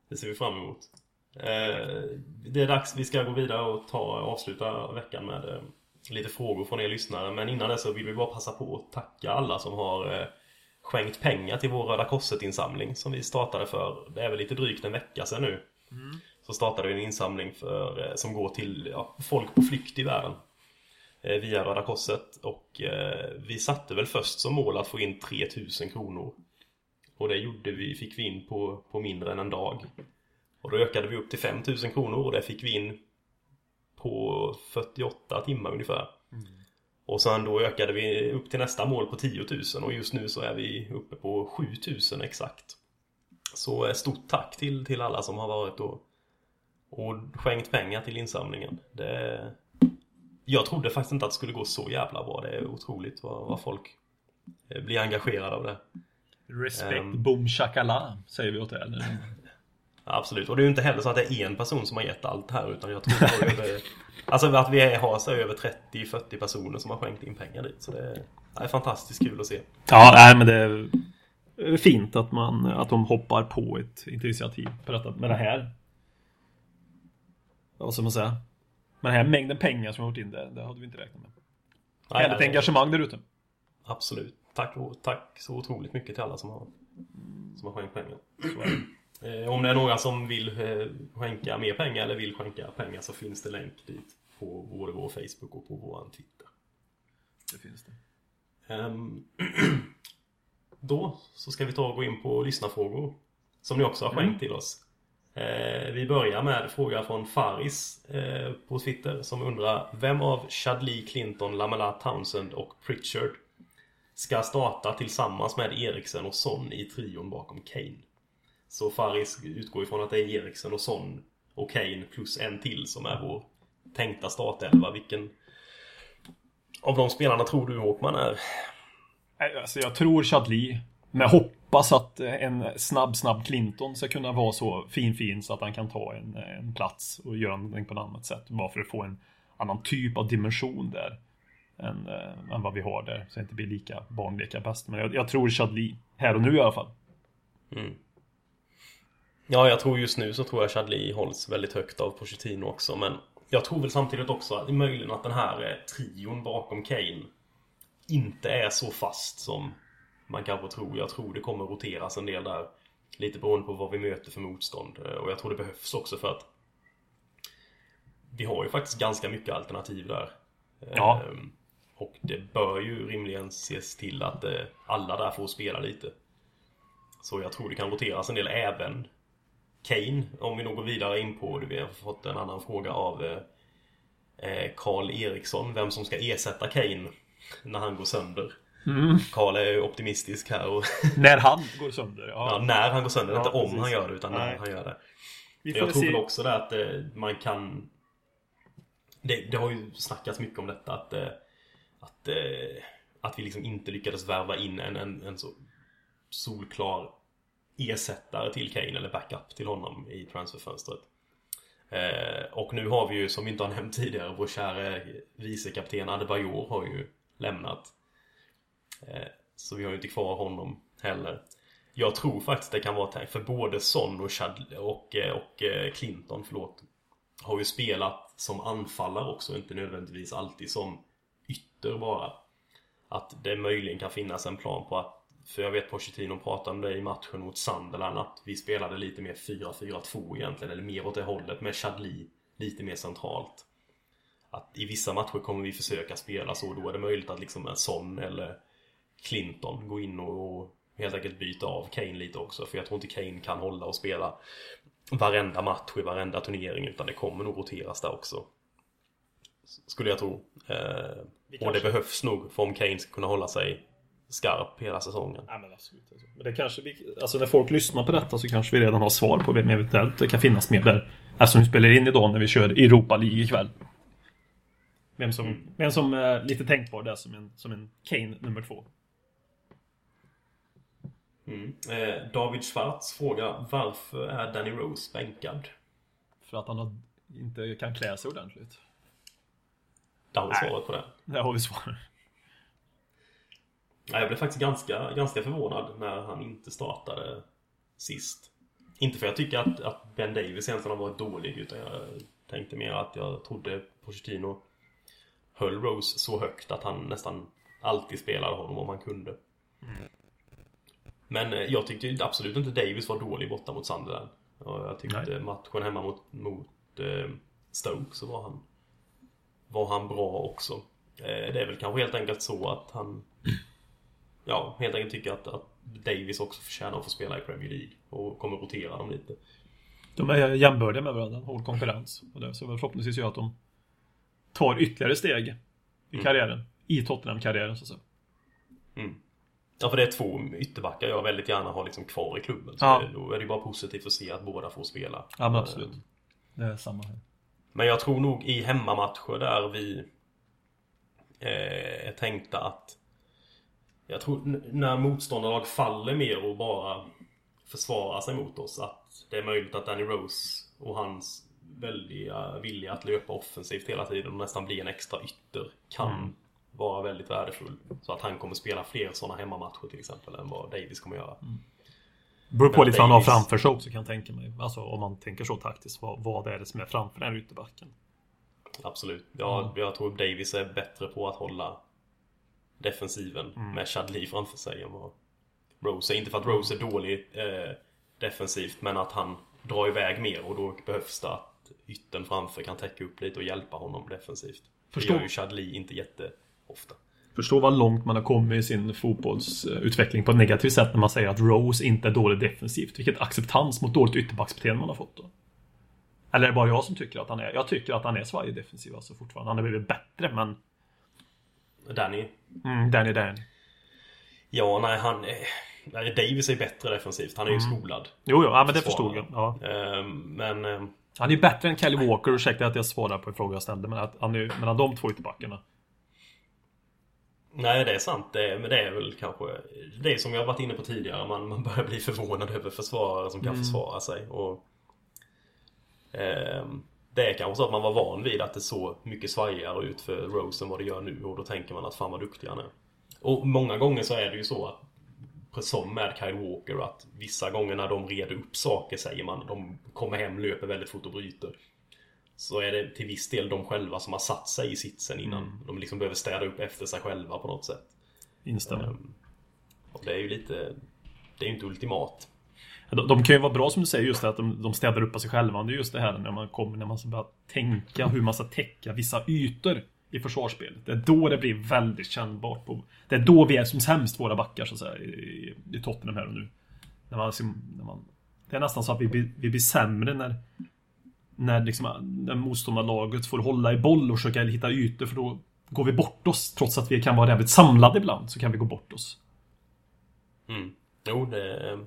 Det ser vi fram emot. Eh, det är dags, vi ska gå vidare och ta, avsluta veckan med eh, lite frågor från er lyssnare. Men innan det så vill vi bara passa på att tacka alla som har eh, skänkt pengar till vår Röda Korset-insamling som vi startade för, det är väl lite drygt en vecka sedan nu. Mm. Så startade vi en insamling för, som går till ja, folk på flykt i världen. Via Röda Korset och vi satte väl först som mål att få in 3000 kronor. Och det gjorde vi, fick vi in på, på mindre än en dag. Och då ökade vi upp till 5000 kronor och det fick vi in på 48 timmar ungefär. Och sen då ökade vi upp till nästa mål på 10 000 och just nu så är vi uppe på 7000 exakt. Så eh, stort tack till, till alla som har varit och, och skänkt pengar till insamlingen. Det, jag trodde faktiskt inte att det skulle gå så jävla bra. Det är otroligt vad, vad folk eh, blir engagerade av det. Respect um, boom shakala säger vi åt er. Absolut, och det är ju inte heller så att det är en person som har gett allt här utan jag tror att det är Alltså att vi har så över 30-40 personer som har skänkt in pengar dit så det är, fantastiskt kul att se. Ja, nej, men det är fint att, man, att de hoppar på ett initiativ på detta, med det här. Vad ska man säga? Med den här mängden pengar som har gjort in det, det hade vi inte räknat med. Nej, Härligt engagemang där ute. Absolut. Tack, tack så otroligt mycket till alla som har, som har skänkt pengar. Eh, om det är några som vill eh, skänka mer pengar eller vill skänka pengar så finns det länk dit på både vår Facebook och på vår Twitter. Det finns det. Um, då så ska vi ta och gå in på lyssnarfrågor som ni också har skänkt mm. till oss. Eh, vi börjar med fråga från Faris på Twitter som undrar Vem av Chadley, Clinton, Lamela Townsend och Pritchard ska starta tillsammans med Eriksen och Son i trion bakom Kane? Så Faris utgår ifrån att det är Eriksen och Son och Kane plus en till som är vår tänkta startelva. Vilken av de spelarna tror du Håkman är? Alltså jag tror Chadli. Men hoppas att en snabb, snabb Clinton ska kunna vara så fin, fin så att han kan ta en, en plats och göra någonting på ett annat sätt. Bara för att få en annan typ av dimension där. Än, äh, än vad vi har där. Så det inte blir lika barnleka bäst. Men jag, jag tror Chadli. Här och nu i alla fall. Mm. Ja, jag tror just nu så tror jag Chadli hålls väldigt högt av Pochettino också. Men jag tror väl samtidigt också att möjligen att den här eh, trion bakom Kane inte är så fast som man kanske tror. Jag tror det kommer roteras en del där. Lite beroende på vad vi möter för motstånd. Eh, och jag tror det behövs också för att vi har ju faktiskt ganska mycket alternativ där. Ja. Ehm, och det bör ju rimligen ses till att eh, alla där får spela lite. Så jag tror det kan roteras en del även Kane, om vi nog går vidare in på det. Vi har fått en annan fråga av eh, Karl Eriksson. Vem som ska ersätta Kane när han går sönder. Karl mm. är optimistisk här. Och när han går sönder? Ja. ja när han går sönder. Ja, inte om precis. han gör det, utan när Nej. han gör det. Vi Jag tror se. väl också det att eh, man kan... Det, det har ju snackats mycket om detta att, eh, att, eh, att vi liksom inte lyckades värva in en, en, en så solklar ersättare till Kane eller backup till honom i transferfönstret. Eh, och nu har vi ju, som vi inte har nämnt tidigare, vår kära vicekapten Adebayor har ju lämnat. Eh, så vi har ju inte kvar honom heller. Jag tror faktiskt det kan vara tänkt, för både Son och, Chad och, eh, och eh, Clinton, förlåt, har ju spelat som anfallare också, inte nödvändigtvis alltid som ytter bara. Att det möjligen kan finnas en plan på att för jag vet Pochettino pratade om det i matchen mot Sunderland att vi spelade lite mer 4-4-2 egentligen, eller mer åt det hållet med Chadli lite mer centralt. Att i vissa matcher kommer vi försöka spela så, då är det möjligt att liksom en Son eller Clinton gå in och, och helt enkelt byta av Kane lite också. För jag tror inte Kane kan hålla och spela varenda match i varenda turnering, utan det kommer nog roteras där också. Skulle jag tro. Eh, och det behövs nog för om Kane ska kunna hålla sig skarp hela säsongen. Ja, men absolut. alltså. Men det kanske vi, alltså när folk lyssnar på detta så kanske vi redan har svar på vem eventuellt det kan finnas med där. Eftersom vi spelar in idag när vi kör Europa League ikväll. Vem som, vem som är lite tänkbar där som en, som en Kane nummer två. Mm. Eh, David Schwarz frågar varför är Danny Rose bänkad? För att han har, inte kan klä sig ordentligt. Där har vi svaret på det. Där har vi svar. Ja, jag blev faktiskt ganska, ganska förvånad när han inte startade sist. Inte för jag tycker att, att Ben Davis egentligen har varit dålig utan jag tänkte mer att jag trodde Pochettino höll Rose så högt att han nästan alltid spelade honom om han kunde. Men eh, jag tyckte absolut inte Davis var dålig borta mot Sunderland. Och jag tyckte Nej. matchen hemma mot, mot eh, Stoke så var han var han bra också. Eh, det är väl kanske helt enkelt så att han ja, helt enkelt tycker att, att Davis också förtjänar att få spela i Premier League och kommer rotera dem lite. De är jämbördiga med varandra, hård konkurrens. Och det så väl förhoppningsvis gör att de tar ytterligare steg i karriären. I Tottenham-karriären så att säga. Ja, för det är två ytterbackar jag väldigt gärna har liksom kvar i klubben. Så Ja. då är det bara positivt att se att båda får spela. Ja men absolut. Det är samma här. Men jag tror nog i hemmamatcher där vi eh, är tänkta att jag tror när motståndarlag faller mer och bara försvarar sig mot oss att det är möjligt att Danny Rose och hans väldiga vilja att löpa offensivt hela tiden och nästan bli en extra ytter kan vara väldigt värdefull. Så att han kommer spela fler sådana hemmamatcher till exempel än vad Davis kommer göra. Beror på Men lite vad han har framför sig också kan jag tänka mig. Alltså om man tänker så taktiskt. Vad, vad är det som är framför den här ytterbacken? Absolut. Ja, Jag tror Davis är bättre på att hålla defensiven med Chadli framför sig än vad Rose är. Inte för att Rose är dålig eh, defensivt men att han drar iväg mer och då behövs det att ytten framför kan täcka upp lite och hjälpa honom defensivt. Förstår. Det gör ju Chadli inte jätteofta. Förstå vad långt man har kommit i sin fotbollsutveckling på ett negativt sätt när man säger att Rose inte är dålig defensivt. Vilket acceptans mot dåligt ytterbacksbeteende man har fått då. Eller är det bara jag som tycker att han är? Jag tycker att han är svajig defensiv alltså fortfarande. Han har blivit bättre men... Danny? Mm, Danny Danny. Ja, nej han... Nej, Davis är bättre defensivt. Han är ju skolad. Jo, jo, ja, men det förstod jag. Ja. Ehm, Men... ehm, Han är ju bättre än Kelly Walker, ursäkta att jag svarar på en fråga jag ställde, men att han är mellan de två ytterbackarna. Nej, det är sant. Det men det är väl kanske... Det är som har varit inne på tidigare. Man, man börjar bli förvånad över försvarare som kan försvara sig. Och, ehm, det är kanske så att man var van vid att det såg mycket svajigare ut för Rose än vad det gör nu. Och då tänker man att fan vad duktig han är. Och många gånger så är det ju så att som med Kyle Walker att vissa gånger när de reder upp saker säger man de kommer hem, löper väldigt fort och bryter. Så är det till viss del de själva som har satt sig i sitsen innan. De liksom behöver städa upp efter sig själva på något sätt. Instämmer. Ehm, Och det är ju lite... Det är ju inte ultimat. De, de kan ju vara bra som du säger, just det att de, de städar upp på sig själva. Det är just det här när man kommer, när man ska börja tänka hur man ska täcka vissa ytor i försvarsspelet. Det är då det blir väldigt kännbart. På, det är då vi är som sämst, våra backar, så att säga, i, i Tottenham här och nu. När man, liksom- när man, det är nästan så att vi blir, vi blir sämre när, när, liksom, när motståndarlaget får hålla i boll och försöka hitta ytor, för då går vi bort oss. Trots att vi kan vara jävligt samlade ibland, så kan vi gå bort oss. Mm. Jo, det,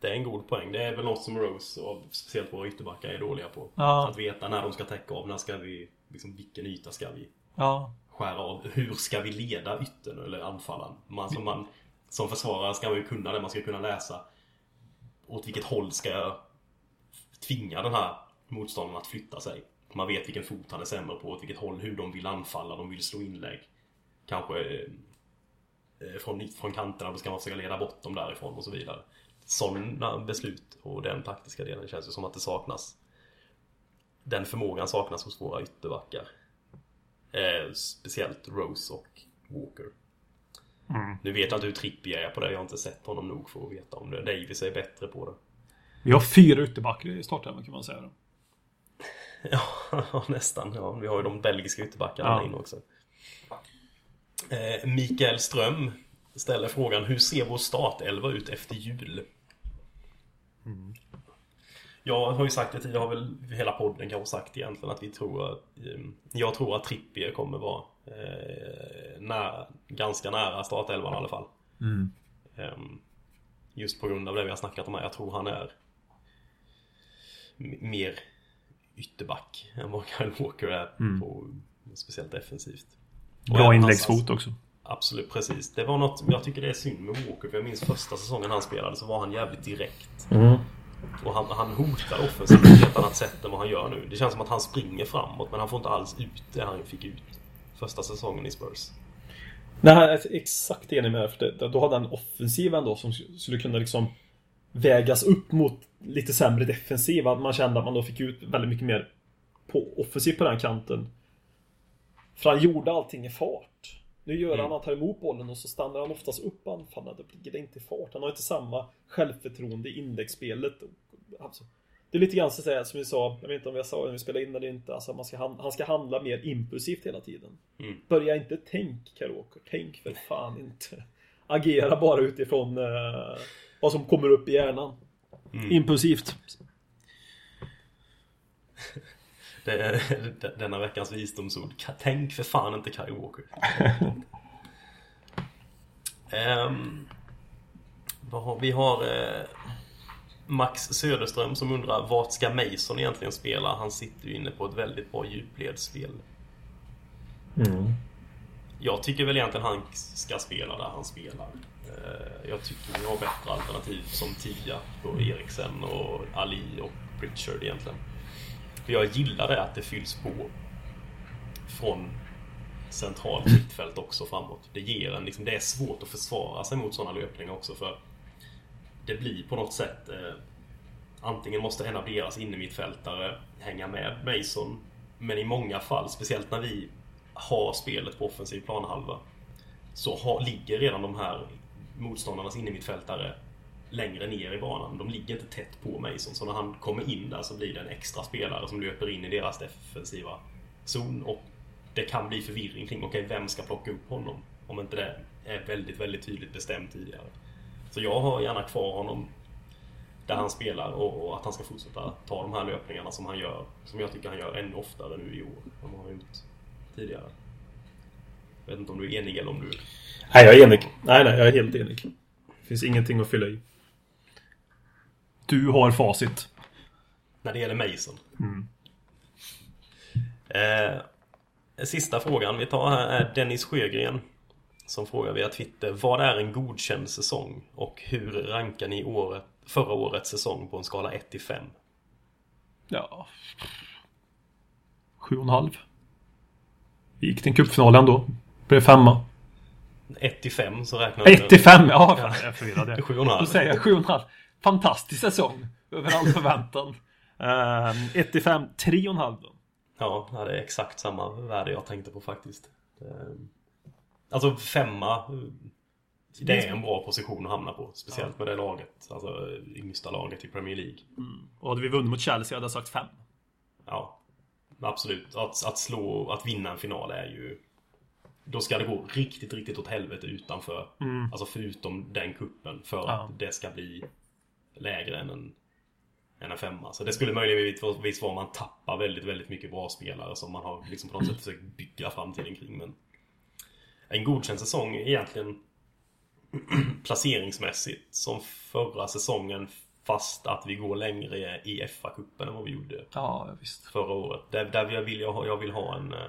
det är en god poäng. Det är väl något som Rose och speciellt våra ytterbackar är dåliga på. Ja. Att veta när de ska täcka av, när ska vi... Liksom, vilken yta ska vi Ja, skära av? Hur ska vi leda yttern eller anfallaren? Man, som, man, som försvarare ska man ju kunna det. Man ska kunna läsa åt vilket håll ska jag tvinga den här motståndaren att flytta sig. Man vet vilken fot han är sämre på, åt vilket håll, hur de vill anfalla, de vill slå inlägg. Kanske eh, från, från kanterna, då ska man försöka leda bort dem därifrån och så vidare. Sådana beslut och den taktiska delen känns ju som att det saknas. Den förmågan saknas hos våra ytterbackar. Eh, speciellt Rose och Walker. Nu vet jag inte hur Trippier är på det. Jag har inte sett honom nog för att veta om det. Davis är bättre på det. vi har fyra ytterbackar i startelvan kan man säga. Då. Ja, nästan. Ja, vi har ju de belgiska ytterbackarna Ja. in också. Eh, Mikael Ström ställer frågan Hur ser vår startelva ut efter jul? Jag har ju sagt det tidigare, har väl hela podden kanske sagt egentligen att vi tror att eh, Jag tror att Trippier kommer vara eh, nära, ganska nära startelvan i alla fall. Ehm, just på grund av det vi har snackat om här. Jag tror han är mer ytterback än vad Kyle Walker är på speciellt defensivt. Bra inläggsfot också. Absolut, precis. Det var något, jag tycker det är synd med Walker för jag minns första säsongen han spelade så var han jävligt direkt. Och han, han hotar offensivt på ett helt annat sätt än vad han gör nu. Det känns som att han springer framåt men han får inte alls ut det han fick ut första säsongen i Spurs. Nej, jag är exakt enig med dig. För det, då hade han en offensiv ändå som skulle kunna liksom vägas upp mot lite sämre defensiv. Att man kände att man då fick ut väldigt mycket mer på offensiv på den kanten. För han gjorde allting i fart. Nu gör han att tar emot bollen och så stannar han oftast upp anfallaren. Då blir det inte i fart. Han har inte samma självförtroende i inläggsspelet. Alltså, det är lite grann så säga, som vi sa, jag vet inte om jag sa det när vi spelade in eller inte. Alltså, man ska, han, han ska handla mer impulsivt hela tiden. Börja inte tänk Karaoke. Tänk för fan inte. Agera bara utifrån eh, vad som kommer upp i hjärnan. Impulsivt. Det är denna veckans visdomsord. Tänk för fan inte Kyle Walker. Vad har, vi har eh, Max Söderström som undrar vart ska Mason egentligen spela? Han sitter ju inne på ett väldigt bra djupledsspel. Jag tycker väl egentligen han ska spela där han spelar. Eh, Jag tycker vi har bättre alternativ som Tia och Eriksen och Ali och Pritchard egentligen. För jag gillar det att det fylls på från centralt mittfält också framåt. Det ger en liksom, det är svårt att försvara sig mot sådana löpningar också för det blir på något sätt eh, antingen måste en av deras innermittfältare hänga med Mason men i många fall, speciellt när vi har spelet på offensiv planhalva så har, ligger redan de här motståndarnas innermittfältare längre ner i banan. De ligger inte tätt på Mason. Så när han kommer in där så blir det en extra spelare som löper in i deras defensiva zon. Och det kan bli förvirring kring, okej, vem ska plocka upp honom? Om inte det är väldigt, väldigt tydligt bestämt tidigare. Så jag har gärna kvar honom där han spelar och, att han ska fortsätta ta de här löpningarna som han gör. Som jag tycker han gör ännu oftare nu i år än vad han har gjort tidigare. Jag vet inte om du är enig eller om du... Nej, jag är enig. Nej, nej, jag är helt enig. Det Finns ingenting att fylla i. Du har facit. När det gäller Mason. Eh, sista frågan vi tar här är Dennis Sjögren. Som frågar via Twitter. Vad är en godkänd säsong? Och hur rankar ni året, förra årets säsong på en skala 1 till 5? Ja... Sju och en halv. Vi gick till en cupfinal ändå. Blev femma. 1 till 5 så räknar vi 1 till 5, ja fan, jag är förvirrad. jag. Sju och en halv. Då säger jag 7,5. Fantastisk säsong. Över all förväntan. 1 till 5, 3,5 då. Ja, ja, det är exakt samma värde jag tänkte på faktiskt. Eh, Alltså femma Det är en bra position att hamna på. Speciellt med det laget. Alltså yngsta laget i Premier League. Och hade vi vunnit mot Chelsea hade jag sagt 5. Ja, absolut. Att, att slå, att vinna en final är ju... Då ska det gå riktigt, riktigt åt helvete utanför. Alltså förutom den kuppen för Ja. att det ska bli lägre än en, än en femma. Så det skulle möjligtvis vara om man tappar väldigt, väldigt mycket bra spelare som man har liksom på något sätt försökt bygga framtiden kring. Men en godkänd säsong egentligen placeringsmässigt som förra säsongen fast att vi går längre i FA-cupen än vad vi gjorde Ja, visst. förra året. Där, där jag, vill jag, ha, jag vill ha en, eh,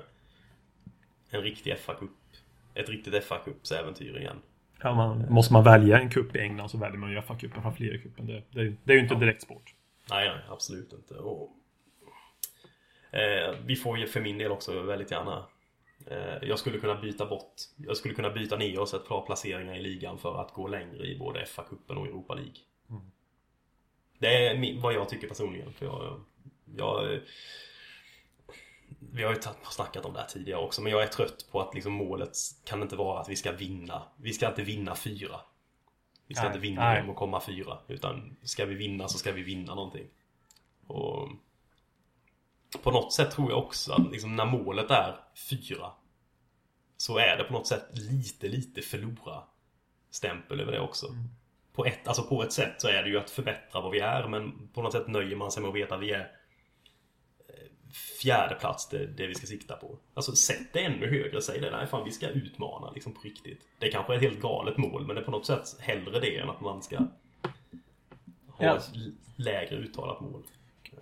en riktig FA-cup. Ett riktigt FA-cupsäventyr igen. Ja, man, måste man välja en cup i England så väljer man ju FA-cupen framför ligacupen. Det, det, det är ju inte direkt sport. Nej, nej absolut inte. Och, eh, vi får ju för min del också väldigt gärna eh, Jag skulle kunna byta bort Jag skulle kunna byta ner oss ett par placeringar i ligan för att gå längre i både FA-cupen och Europa League. Det är vad jag tycker personligen. För jag, jag, vi har ju snackat om det här tidigare också, men jag är trött på att liksom målet kan inte vara att vi ska vinna. Vi ska inte vinna fyra. Vi ska Nej, inte vinna nej. att komma fyra. Utan ska vi vinna så ska vi vinna någonting. Och på något sätt tror jag också att liksom när målet är fyra så är det på något sätt lite, lite förlora stämpel över det också. På ett, alltså på ett sätt så är det ju att förbättra vad vi är men på något sätt nöjer man sig med att veta att vi är fjärde plats det, det vi ska sikta på. Alltså sätt det ännu högre, säg det. Nej fan vi ska utmana liksom på riktigt. Det kanske är ett helt galet mål men det är på något sätt hellre det än att man ska ha Ja. ett lägre uttalat mål.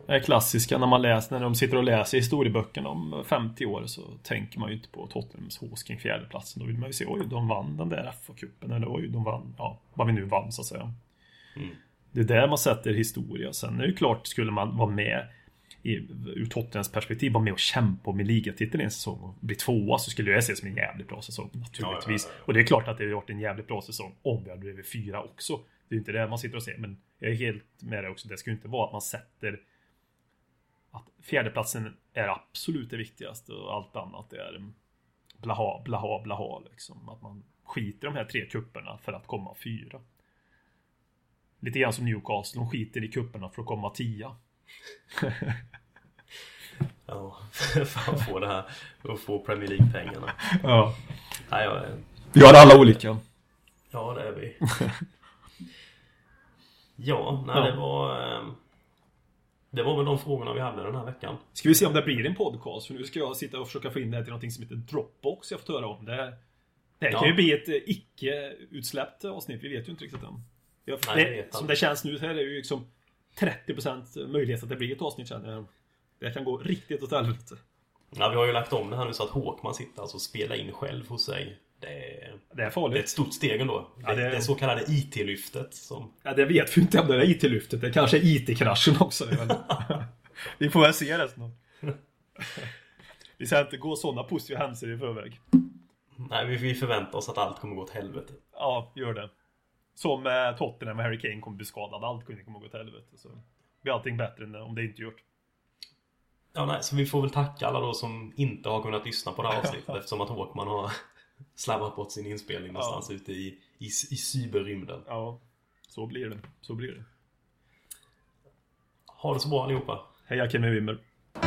Det är klassiska när man läser, när de sitter och läser historieböckerna om 50 år så tänker man ju inte på Tottenhams hås kring fjärdeplatsen. Då vill man ju se, oj, de vann den där FA-cupen eller oj, de vann, ja, vad vi nu vann så att säga. Mm. Det är där man sätter historia. Sen är det ju klart, skulle man vara med i, ur Tottenhams perspektiv, vara med och kämpa om en ligatitel i en säsong och bli tvåa så skulle jag se det som en jävligt bra säsong naturligtvis. Ja, ja, ja. Och det är klart att det har varit en jävligt bra säsong om vi hade blivit fyra också. Det är ju inte det man sitter och säger, men jag är helt med det också. Det ska ju inte vara att man sätter att fjärdeplatsen är absolut det viktigaste och allt annat är blaha, blaha, blaha liksom. Att man skiter i de här tre kupperna för att komma fyra. Lite grann som Newcastle, de skiter i kupperna för att komma tia. Ja, för att få det här, att få Premier League-pengarna. Ja. Nej, jag, Vi har alla olika. ja, det är vi. Ja, nej, Ja. det var... ehm, Det var väl de frågorna vi hade den här veckan. Ska vi se om det blir en podcast? För nu ska jag sitta och försöka få in det här till någonting som heter Dropbox jag fått höra om. Det, här- det här Ja. kan ju bli ett eh, icke-utsläppt avsnitt. Vi vet ju inte riktigt än. Jag, Nej, det som det känns nu så är ju liksom 30% möjlighet att det blir ett avsnitt känner jag. Det kan gå riktigt åt helvete. Ja, vi har ju lagt om det här nu så att Håkman sitter alltså och spelar in själv hos sig. Det är, Det är det är ett farligt. stort steg ändå. Ja, det, det- det, så kallade IT-lyftet som... Ja, det vet vi inte om det är IT-lyftet. Det kanske är IT-kraschen också. vi får väl se det snart. Vi ska inte gå sådana positiva händelser i förväg. Nej, vi, vi förväntar oss att allt kommer gå åt helvete. Ja, gör det. Som eh, Tottenham med Harry Kane kommer bli skadad. Allt kommer gå åt helvete. Så blir allting bättre än om det inte gjort. Ja, nej, så vi får väl tacka alla då som inte har kunnat lyssna på det här avsnittet eftersom att Håkman har slarvat bort sin inspelning någonstans ute i, i, i cyberrymden. Ja, så blir det. Så blir det. Ha det så bra allihopa. Heja Kevin Wimmer.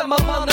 cut my mama